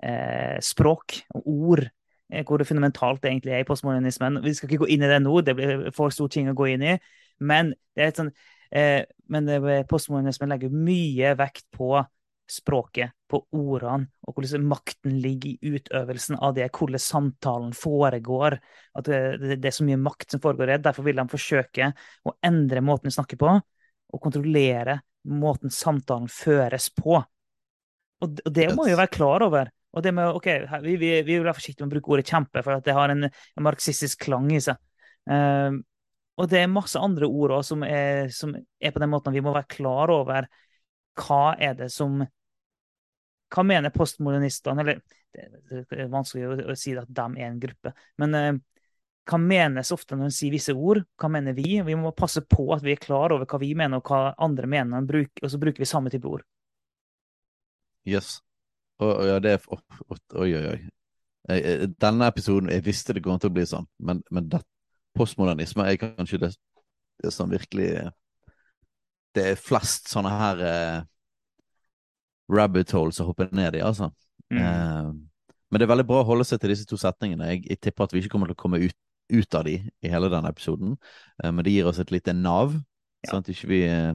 uh, språk og ord. Hvor det fundamentalt det egentlig er i postmodernismen. Vi skal ikke gå inn i det nå, det blir for stor ting å gå inn i. Men, det er et sånn, eh, men postmodernismen legger mye vekt på språket, på ordene, og hvordan makten ligger i utøvelsen av det, hvordan samtalen foregår. At det, det, det er så mye makt som foregår her. Derfor vil de forsøke å endre måten vi snakker på, og kontrollere måten samtalen føres på. Og, det- må vi jo være klar over. Og det med, ok, vi, vi, vi vil være forsiktige med å bruke ordet kjempe, for det har en, en marxistisk klang i seg. Ehm, og det er masse andre ord også som som er på den måten vi må være klar over hva er det som Hva mener postmodernistene Eller det, er vanskelig å, si at de er en gruppe, men eh, hva menes ofte når en sier visse ord? Hva mener vi? Vi må passe på at vi er klar over hva vi mener, og hva andre mener, og så bruker vi samme type ord. Yes. Og, og ja, det er Oi, oi, oi. Jeg- jeg- Denne episoden Jeg visste det kom til å bli sånn, men, men det, postmodernisme er kanskje det, det som virkelig Det er flest sånne her eh, rabbit holes å hoppe ned i, altså. Mm. Eh, men det er veldig bra å holde seg til disse to setningene. Jeg, jeg tipper at vi ikke kommer til å komme ut, ut av de i hele denne episoden, eh, men det gir oss et lite nav, Ja. sånn at ikke vi eh,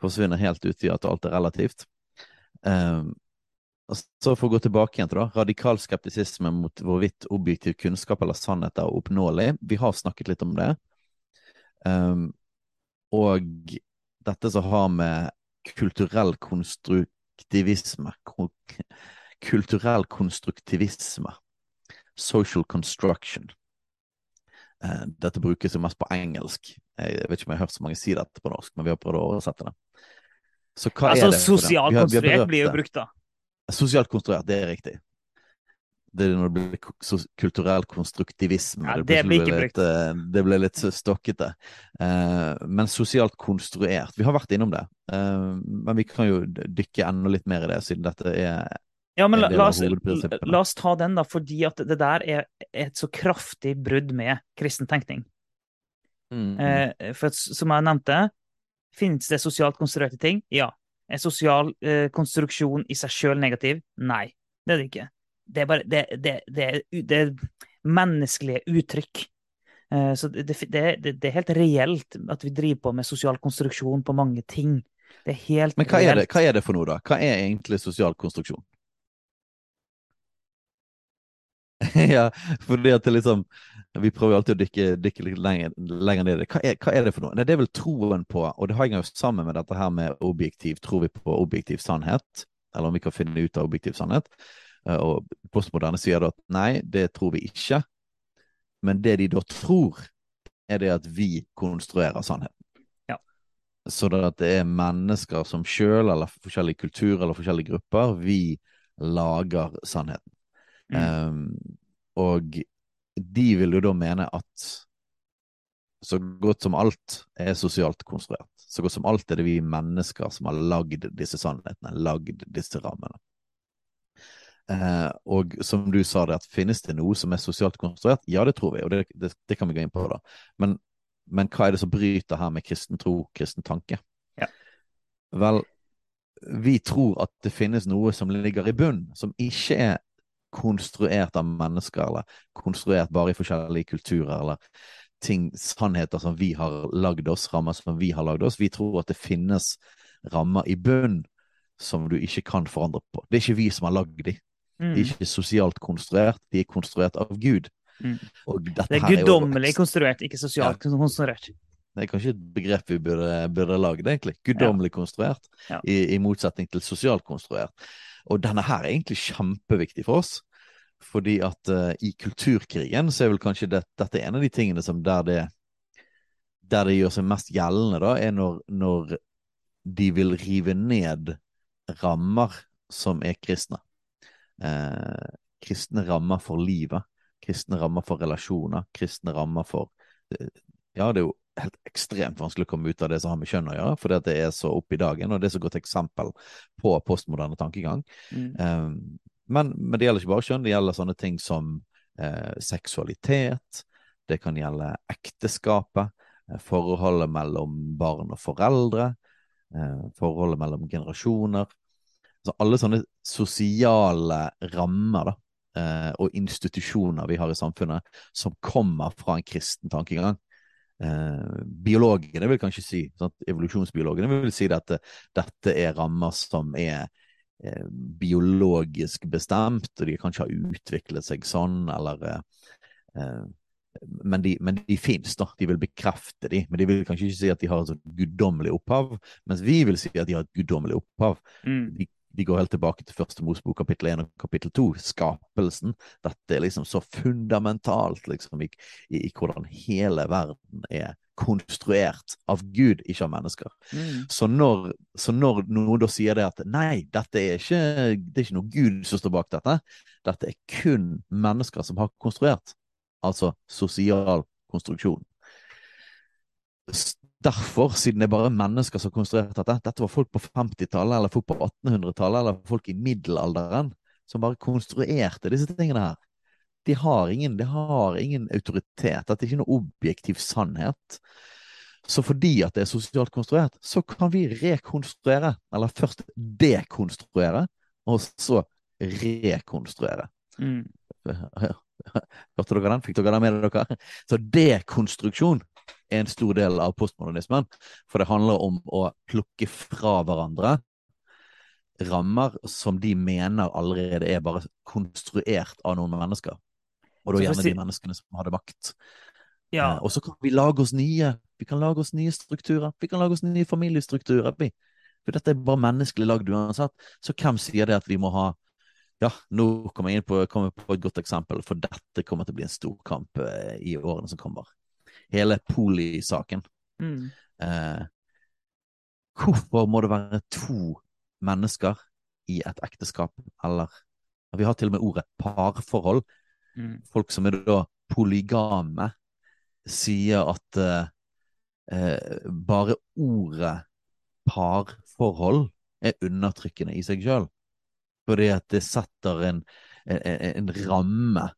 forsvinner helt ut i at alt er relativt. Eh, og så for å gå tilbake igjen til da, radikal skeptisisme mot hvorvidt objektiv kunnskap eller sannhet er oppnåelig. Vi har snakket litt om det. Um, og dette som har med kulturell konstruktivisme Kulturell konstruktivisme. Social construction. Eh, dette brukes jo mest på engelsk. Jeg vet ikke om jeg har hørt så mange si dette på norsk, men vi har prøvd å oversette det. Så hva Altså, er det? Altså, det? konstruert blir jo brukt, da. Sosialt konstruert, det er riktig. Det er når det blir kulturell konstruktivisme. Ja, det, det blir ikke litt, eh, det ble litt stokkete. Uh, men sosialt konstruert, vi har vært innom det. Uh, men vi kan jo dykke enda litt mer i det, siden dette er Ja, men la, la, oss, la oss ta den, da, fordi at det der er et så kraftig brudd med kristen tenkning. Mm, mm. Eh, for som jeg nevnte, finnes det sosialt konstruerte ting? Ja. Er sosial eh, konstruksjon i seg sjøl negativ? Nei, det er det ikke. Det er bare det, det, det, det er menneskelige uttrykk. Eh, så det, det, det, det er helt reelt at vi driver på med sosial konstruksjon på mange ting. Det er helt Men hva er, det, hva er det for noe, da? Hva er egentlig sosial konstruksjon? ja, fordi at det liksom Vi prøver alltid å dykke, dykke litt lenger, lenger ned i det. Hva er, det for noe? Det er vel troen på, og det henger jo sammen med dette her med objektiv Tror vi på objektiv sannhet? Eller om vi kan finne ut av objektiv sannhet? Eh, Og postmoderne sier da at nei, det tror vi ikke. Men det de da tror, er det at vi konstruerer sannheten. Ja. Så det at det er mennesker som sjøl, eller forskjellige kulturer eller forskjellige grupper, vi lager sannheten. Mm. Um, og de vil jo da mene at så godt som alt er sosialt konstruert. Så godt som alt er det vi mennesker som har lagd disse sannhetene, lagd disse rammene. Eh, og som du sa det, at finnes det noe som er sosialt konstruert? Ja, det tror vi, og det, det, det kan vi gå inn på da. Men, men hva er det som bryter her med kristen tro, kristen tanke? Ja. Vel, vi tror at det finnes noe som ligger i bunn, som ikke er konstruert av mennesker, eller konstruert bare i forskjellige kulturer, eller ting, sannheter som vi har lagd oss, rammer som vi har lagd oss. Vi tror at det finnes rammer i bunn som du ikke kan forandre på. Det er ikke vi som har lagd de. Mm. De er ikke sosialt konstruert, de er konstruert av Gud. Mm. Det er guddommelig konstruert, ikke sosialt konstruert. Det er kanskje et begrep vi burde, burde lagd, egentlig. Guddommelig konstruert, Ja. i, i motsetning til sosialt konstruert. Og denne her er egentlig kjempeviktig for oss. Fordi at uh, i kulturkrigen så er vel kanskje det, dette en av de tingene som der det, der det gjør seg mest gjeldende, da, er når, når de vil rive ned rammer som er kristne. Eh, kristne rammer for livet. Kristne rammer for relasjoner. Kristne rammer for eh, Ja, det er jo helt ekstremt vanskelig å komme ut av det som har med kjønn å gjøre, fordi at det er så oppe i dagen, og det er så godt eksempel på postmoderne tankegang. Mm. Um, men, men det gjelder ikke bare kjønn, det gjelder sånne ting som eh, seksualitet, det kan gjelde ekteskapet, eh, forholdet mellom barn og foreldre, eh, forholdet mellom generasjoner. Så alle sånne sosiale rammer da, eh, og institusjoner vi har i samfunnet som kommer fra en kristen tankegang. Eh, biologene vil kanskje si, sant? evolusjonsbiologene vil si at dette, er rammer som er eh, biologisk bestemt, og de kanskje har utviklet seg sånn, eller eh, eh, men de, men de fins, da. De vil bekrefte de, men de vil kanskje ikke si at de har et guddommelig opphav, mens vi vil si at de har et guddommelig opphav. Mm. De, de går helt tilbake til første Mosebok kapittel 1 og kapittel 2, skapelsen. Dette er liksom så fundamentalt liksom, i, i, i hvordan hele verden er konstruert av Gud, ikke av mennesker. Mm. Så når, så når noen da sier det at nei, dette er ikke, det er ikke noe Gud som står bak dette, dette er kun mennesker som har konstruert, altså sosial konstruksjon. Derfor, siden det er bare mennesker som har konstruert dette, dette var folk på 50-tallet, eller folk på 1800-tallet, eller folk i middelalderen, som bare konstruerte disse tingene her. De har ingen, de har ingen autoritet, dette er ikke noe objektiv sannhet. Så fordi at det er sosialt konstruert, så kan vi rekonstruere, eller først dekonstruere, og så rekonstruere. Mm. Hørte dere den? Fikk dere den med dere? Så dekonstruksjon en stor del av postmodernismen. For det handler om å plukke fra hverandre rammer som de mener allerede er bare konstruert av noen mennesker. Og da gjerne de menneskene som hadde makt. Ja. Eh, og så kan vi lage oss nye. Vi kan lage oss nye strukturer. Vi kan lage oss nye familiestrukturer. Vi. For dette er bare menneskelig lagd uansett. Så hvem sier det at vi må ha Ja, nå kommer jeg inn på, kommer på et godt eksempel, for dette kommer til å bli en stor kamp eh, i årene som kommer. Hele Poli-saken. Mm. Eh, hvorfor må det være to mennesker i et ekteskap, eller Vi har til og med ordet parforhold. Mm. Folk som er da polygame, sier at eh, eh, bare ordet parforhold er undertrykkende i seg sjøl. Fordi at det setter en, en, en ramme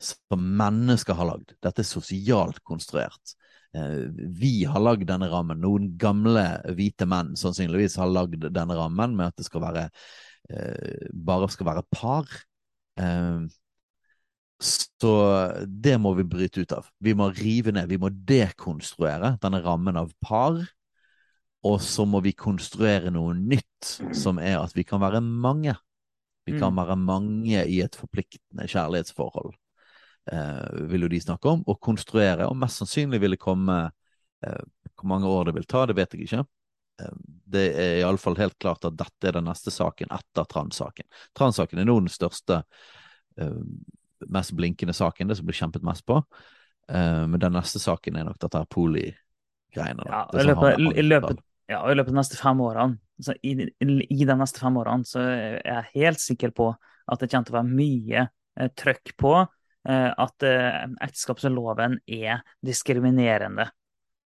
som mennesker har lagd. Dette er sosialt konstruert. Eh, vi har lagd denne rammen. Noen gamle hvite menn sannsynligvis har lagd denne rammen med at det skal være eh, bare skal være par. Eh, så det må vi bryte ut av. Vi må rive ned, vi må dekonstruere denne rammen av par. Og så må vi konstruere noe nytt, som er at vi kan være mange. Vi kan Mm. være mange i et forpliktende kjærlighetsforhold, eh, vil jo de snakke om, og konstruere. Og mest sannsynlig vil det komme eh, Hvor mange år det vil ta, det vet jeg ikke. Eh, det er iallfall helt klart at dette er den neste saken etter transsaken. Transsaken er nå den største, eh, mest blinkende saken, det som blir kjempet mest på. Eh, men den neste saken er nok dette her poli-greiene. Ja, i løpet, i, løpet, ja, i løpet av de neste fem årene, så i, i, de neste fem årene, så er jeg helt sikker på at det kommer til å være mye eh, trøkk på at eh, ekteskapsloven er diskriminerende.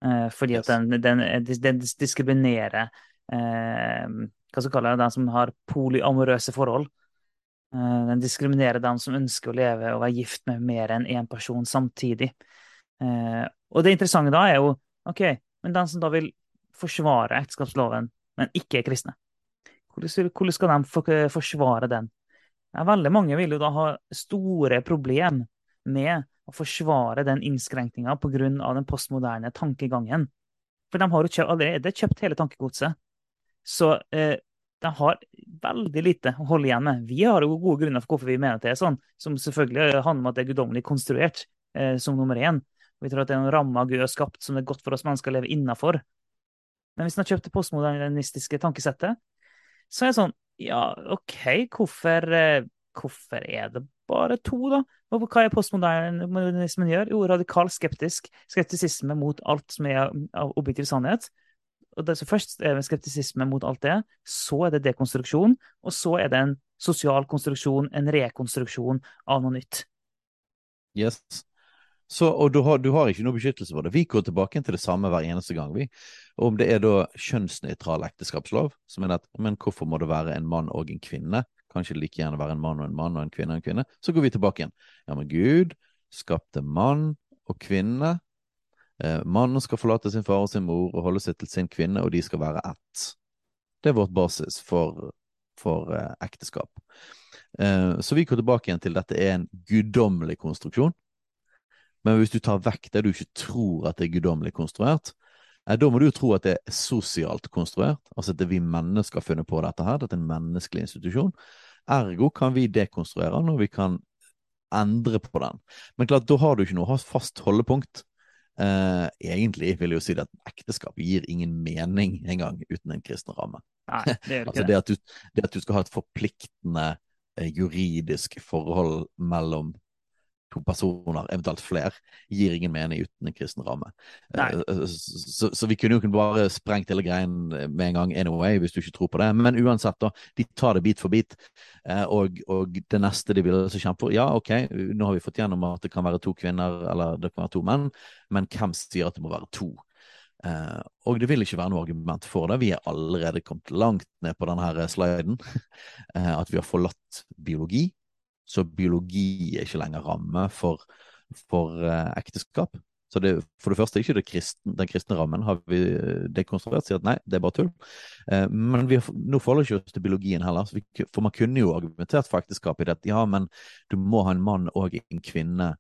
Eh, fordi at den, den, den diskriminerer eh, hva skal vi kalle det, den som har polyamorøse forhold. Eh, den diskriminerer dem som ønsker å leve og være gift med mer enn én person samtidig. Eh, og det interessante da er jo OK, men den som da vil forsvare ekteskapsloven, men ikke er kristne, hvordan, hvordan skal de forsvare den? Ja, veldig mange vil jo da ha store problem med å forsvare den innskrenkninga pga. den postmoderne tankegangen. For de har jo kjøpt, allerede kjøpt hele tankegodset. Så eh, de har veldig lite å holde igjen med. Vi har jo gode grunner for hvorfor vi mener at det er sånn, som selvfølgelig handler om at det er guddommelig konstruert eh, som nummer én. Vi tror at det er noen rammer Gud har skapt som det er godt for oss mennesker å leve innafor. Men hvis en har kjøpt det postmodernistiske tankesettet, så er det sånn Ja, OK, hvorfor, eh, hvorfor er det bare to, da? Hva er postmodernismen gjør? Jo, radikal skeptisk. Skeptisisme mot alt som er av objektiv sannhet. Og det, så først er det skeptisisme mot alt det, så er det dekonstruksjon, og så er det en sosial konstruksjon, en rekonstruksjon av noe nytt. Yes. Så, og du har, du har ikke noe beskyttelse for det. Vi går tilbake til det samme hver eneste gang. vi. Om det er da kjønnsnøytral ekteskapslov, som er at men hvorfor må det være en mann og en kvinne? Kanskje like gjerne være en mann og en mann og en kvinne og en kvinne? Så går vi tilbake igjen. Ja, men Gud skapte mann og kvinne. Eh, mannen skal forlate sin far og sin mor og holde seg til sin kvinne, og de skal være ett. Det er vårt basis for, for eh, ekteskap. Eh, så vi går tilbake igjen til dette er en guddommelig konstruksjon. Men hvis du tar vekk det du ikke tror at det er guddommelig konstruert, eh, da må du jo tro at det er sosialt konstruert, altså at det er vi mennesker har funnet på dette her, dette er en menneskelig institusjon. Ergo kan vi dekonstruere den, og vi kan endre på den. Men klart, da har du ikke noe fast holdepunkt. Eh, egentlig vil jeg jo si at ekteskap gir ingen mening engang uten en kristen ramme. Nei, det Altså det. at, du, det at du skal ha et forpliktende eh, juridisk forhold mellom to personer, eventuelt flere, gir ingen mening uten en kristen ramme. Eh, Så, så vi kunne jo kunne bare sprengt hele greien med en gang anyway, hvis du ikke tror på det. Men uansett, da. De tar det bit for bit. Eh, Og, og det neste de vil altså kjempe for Ja, OK, nå har vi fått gjennom at det kan være to kvinner, eller det kan være to menn, men hvem sier at det må være to? Uh, og det vil ikke være noe argument for det. Vi er allerede kommet langt ned på denne sliden. Uh, at vi har forlatt biologi. Så biologi er ikke lenger ramme for, for eh, ekteskap. Så det, for det første er ikke det kristne, den kristne rammen har vi dekonstruert, sier at nei, det er bare tull. Eh, men vi, nå forholder vi ikke oss til biologien heller, vi, for man kunne jo argumentert for ekteskap i det. Ja, men du må ha en mann og en kvinne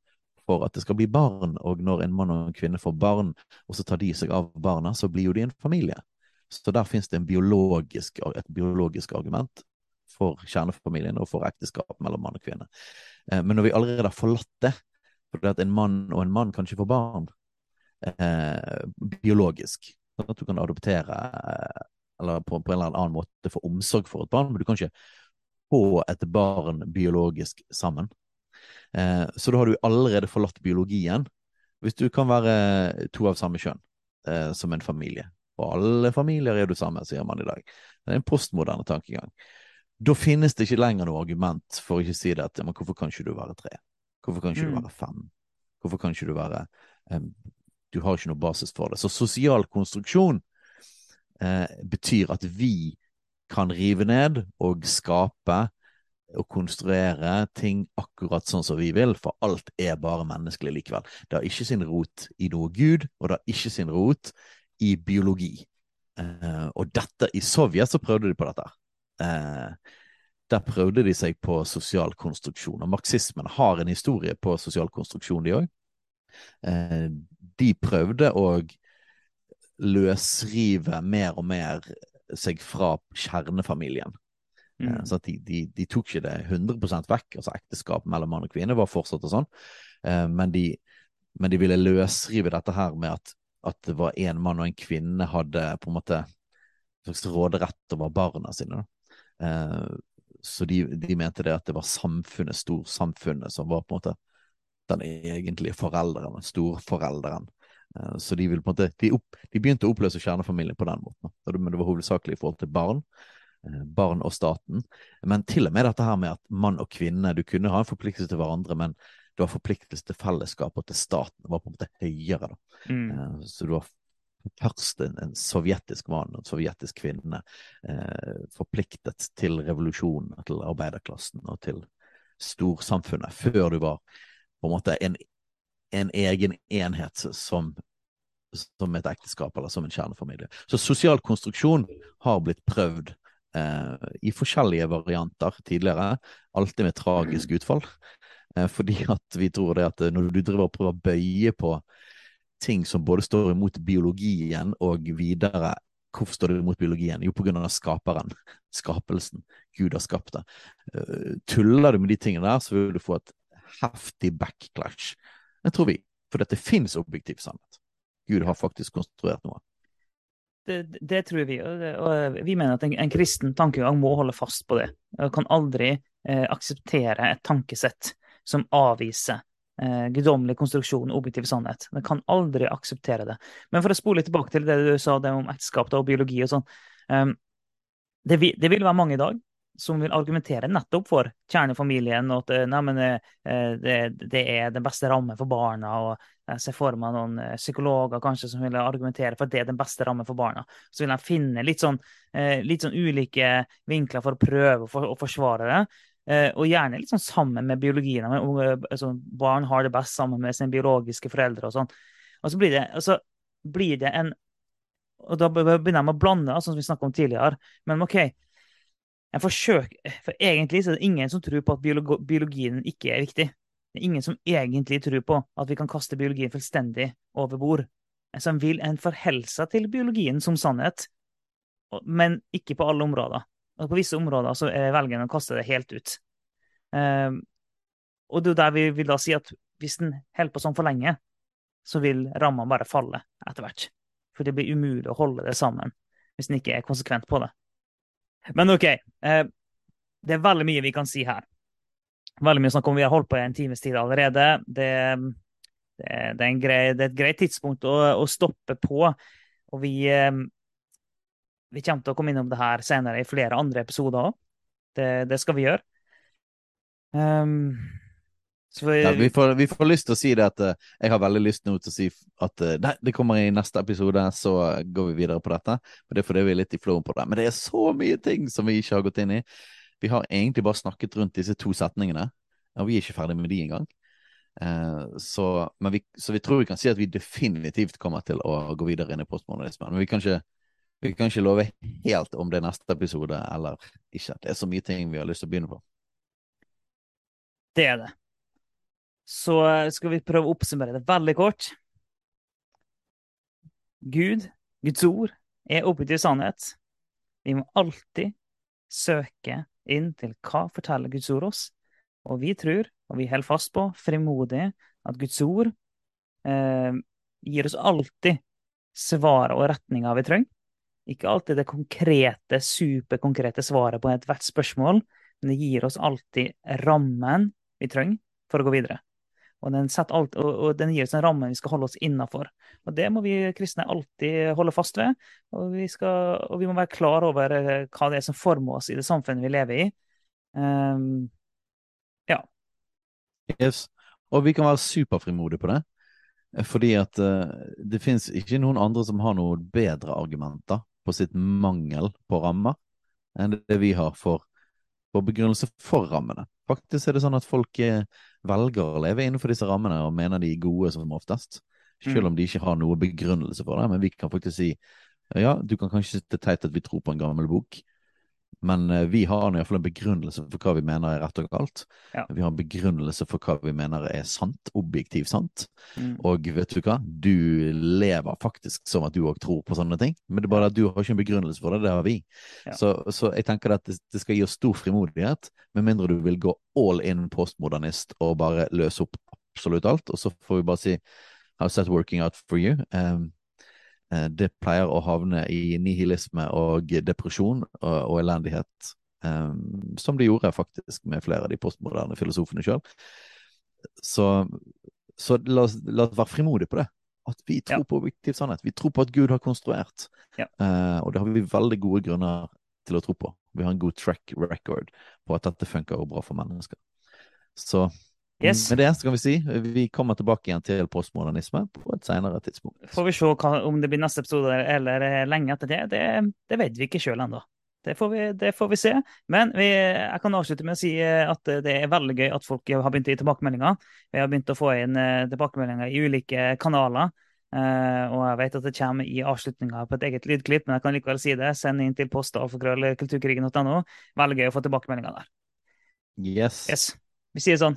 for at det skal bli barn, og når en mann og en kvinne får barn, og så tar de seg av barna, så blir jo de en familie. Så der finnes det biologisk, et biologisk argument for kjernefamilien og for ekteskap mellom mann og kvinne. Eh, men når vi allerede har forlatt det, fordi at en mann og en mann kan ikke få barn eh, biologisk sånn At du kan adoptere eh, eller på, på, en eller annen måte få omsorg for et barn, men du kan ikke få et barn biologisk sammen. Eh, så da har du allerede forlatt biologien. Hvis du kan være to av samme kjønn eh, som en familie. Og alle familier er du samme, sier man i dag. Det er en postmoderne tankegang. Da finnes det ikke lenger noe argument for å ikke si det at men hvorfor kan ikke du være tre? Hvorfor kan ikke mm. du være fem? Hvorfor kan ikke du være um, Du har ikke noe basis for det. Så sosial konstruksjon uh, betyr at vi kan rive ned og skape og konstruere ting akkurat sånn som vi vil, for alt er bare menneskelig likevel. Det har ikke sin rot i noe gud, og det har ikke sin rot i biologi. Uh, og dette, i Sovjet så prøvde de på dette. Eh, der prøvde de seg på sosial konstruksjon. Og marxismen har en historie på sosial konstruksjon, de òg. Eh, de prøvde å løsrive mer og mer seg fra kjernefamilien. Eh, mm. Så de, de, de, tok ikke det 100% vekk. altså Ekteskap mellom mann og kvinne var fortsatt og sånn. Eh, men, de, men, de, ville løsrive dette her med at, at det var en mann og en kvinne hadde på en måte slags råderett over barna sine. Da. Eh, så de, de, mente det at det var samfunnet, storsamfunnet, som var på en måte den egentlige forelderen, storforelderen. Eh, så de, ville på en måte, de, opp, de begynte å oppløse kjernefamilien på den måten. Men det var hovedsakelig i forhold til barn. Eh, barn og staten. Men til og med dette her med at mann og kvinne Du kunne ha en forpliktelse til hverandre, men det var forpliktelse til fellesskap og til staten. Det var på en måte høyere. da. Mm. Så du har først en, en, sovjetisk mann og en sovjetisk kvinne eh, forpliktet til revolusjonen, til arbeiderklassen og til storsamfunnet, før du var på en måte en, en egen enhet som, som et ekteskap eller som en kjernefamilie. Så sosial konstruksjon har blitt prøvd eh, i forskjellige varianter tidligere, alltid med tragisk utfall. Eh, fordi at vi tror det at når du driver og prøver å bøye på ting som både står imot biologien og videre Hvorfor står det imot biologien? Jo, på grunn av skaperen. Skapelsen. Gud har skapt det. Uh, tuller du med de tingene der, så vil du få et heftig backlash. Det tror vi. For dette fins objektiv sannhet. Gud har faktisk konstruert noe. Det, det, tror vi. Og vi mener at en, en, kristen tankegang må holde fast på det. Og kan aldri eh, akseptere et tankesett som avviser eh, guddommelig konstruksjon objektiv sannhet. Vi kan aldri akseptere det. Men for å spole litt tilbake til det du sa det om ekteskap og biologi og sånn. Um, det, vil, det, vil, være mange i dag som vil argumentere nettopp for kjernefamilien, og at nei, men, eh, det, det, er den beste rammen for barna. og ser for meg noen eh, psykologer kanskje som vil argumentere for at det er den beste rammen for barna. Så vil de finne litt sånn, eh, litt sånn ulike vinkler for å prøve å forsvare det. Eh, og gjerne litt sånn sammen med biologien. Altså, barn har det best sammen med sine biologiske foreldre og sånn. Og så blir det, altså, blir det en Og da begynner de å blande, altså, som vi snakket om tidligere. Men OK, en forsøk, for egentlig så er det ingen som tror på at biologien ikke er viktig. Det er ingen som egentlig tror på at vi kan kaste biologien fullstendig over bord. Som vil en forholde seg til biologien som sannhet, men ikke på alle områder. Og på visse områder så velger en å kaste det helt ut. Eh, og det er der vi vil da si at hvis en holder på sånn for lenge, så vil ramma bare falle etter hvert. For det blir umulig å holde det sammen hvis en ikke er konsekvent på det. Men OK. eh, det er veldig mye vi kan si her. Veldig mye snakk om Vi har holdt på i en times tid allerede. Det, det, det, er, grei, det er, et greit tidspunkt å, å stoppe på. Og vi, um, vi kommer til å komme innom det her senere i flere andre episoder òg. Det, det, skal vi gjøre. Um, vi, ja, vi, får, vi, får, lyst til å si det at uh, jeg har veldig lyst nå til å si at uh, nei, det kommer i neste episode, så går vi videre på dette. Men det er fordi vi er litt i flowen på det. Men det er så mye ting som vi ikke har gått inn i. Vi har egentlig bare snakket rundt disse to setningene, og vi er ikke ferdig med de engang. Eh, så, vi, så vi tror vi kan si at vi definitivt kommer til å gå videre inn i postmodernismen. Men vi kan ikke, vi kan ikke love helt om det er neste episode eller ikke. Det er så mye ting vi har lyst til å begynne på. Det er det. Så skal vi prøve å oppsummere det veldig kort. Gud, Guds ord, er objektiv sannhet. Vi må alltid søke inn til hva forteller Guds ord oss. Og vi tror, og vi holder fast på, frimodig, at Guds ord eh, gir oss alltid svaret og retninga vi trenger. Ikke alltid det konkrete, superkonkrete svaret på ethvert spørsmål, men det gir oss alltid rammen vi trenger for å gå videre. Og den, alt, og, den, gir oss en ramme vi skal holde oss innafor. Og det må vi kristne alltid holde fast ved. Og vi, skal, og vi, må være klar over eh, hva det er som former oss i det samfunnet vi lever i. Um, ja. Yes. Og vi kan være superfrimodige på det. Fordi at uh, det fins ikke noen andre som har noen bedre argumenter på sitt mangel på rammer enn det vi har for, for begrunnelse for rammene. Faktisk er det sånn at folk eh, velger å leve innenfor disse rammene og mener de er gode som oftest. Selv om de ikke har noe begrunnelse for det. Men vi kan faktisk si ja, du kan kanskje synes det teit at vi tror på en gammel bok, men uh, vi har iallfall en begrunnelse for hva vi mener er rett og galt. Ja. Vi har en begrunnelse for hva vi mener er sant, objektivt sant. Mm. Og vet du hva, du lever faktisk som at du òg tror på sånne ting. Men det er bare at du har ikke en begrunnelse for det, det har vi. Ja. Så, så, jeg tenker at det, det, skal gi oss stor frimodighet, med mindre du vil gå all in postmodernist og bare løse opp absolutt alt. Og så får vi bare si How's that working out for you? Um, Eh, det pleier å havne i nihilisme og depresjon og, og elendighet, um, som det gjorde faktisk med flere av de postmoderne filosofene sjøl. Så, så la, oss, la, oss, være frimodige på det. At vi tror ja. på objektiv sannhet. Vi tror på at Gud har konstruert. Ja. Uh, og det har vi veldig gode grunner til å tro på. Vi har en god track record på at dette funker bra for mennesker. Så Yes. Med det så kan vi si vi kommer tilbake igjen til postmodernisme på et senere tidspunkt. Får vi se hva, om det blir neste episode eller lenge etter det. Det, det vet vi ikke sjøl ennå. Det, det, får vi se. Men vi, jeg kan avslutte med å si at det er veldig gøy at folk har begynt å gi tilbakemeldinger. Vi har begynt å få inn eh, tilbakemeldinger i ulike kanaler. Og jeg vet at det kommer i avslutninga på et eget lydklipp, men jeg kan likevel si det. Send inn til postalfakrøllkulturkrigen.no. Veldig gøy å få tilbakemeldinger der. Yes. yes. Vi sier sånn.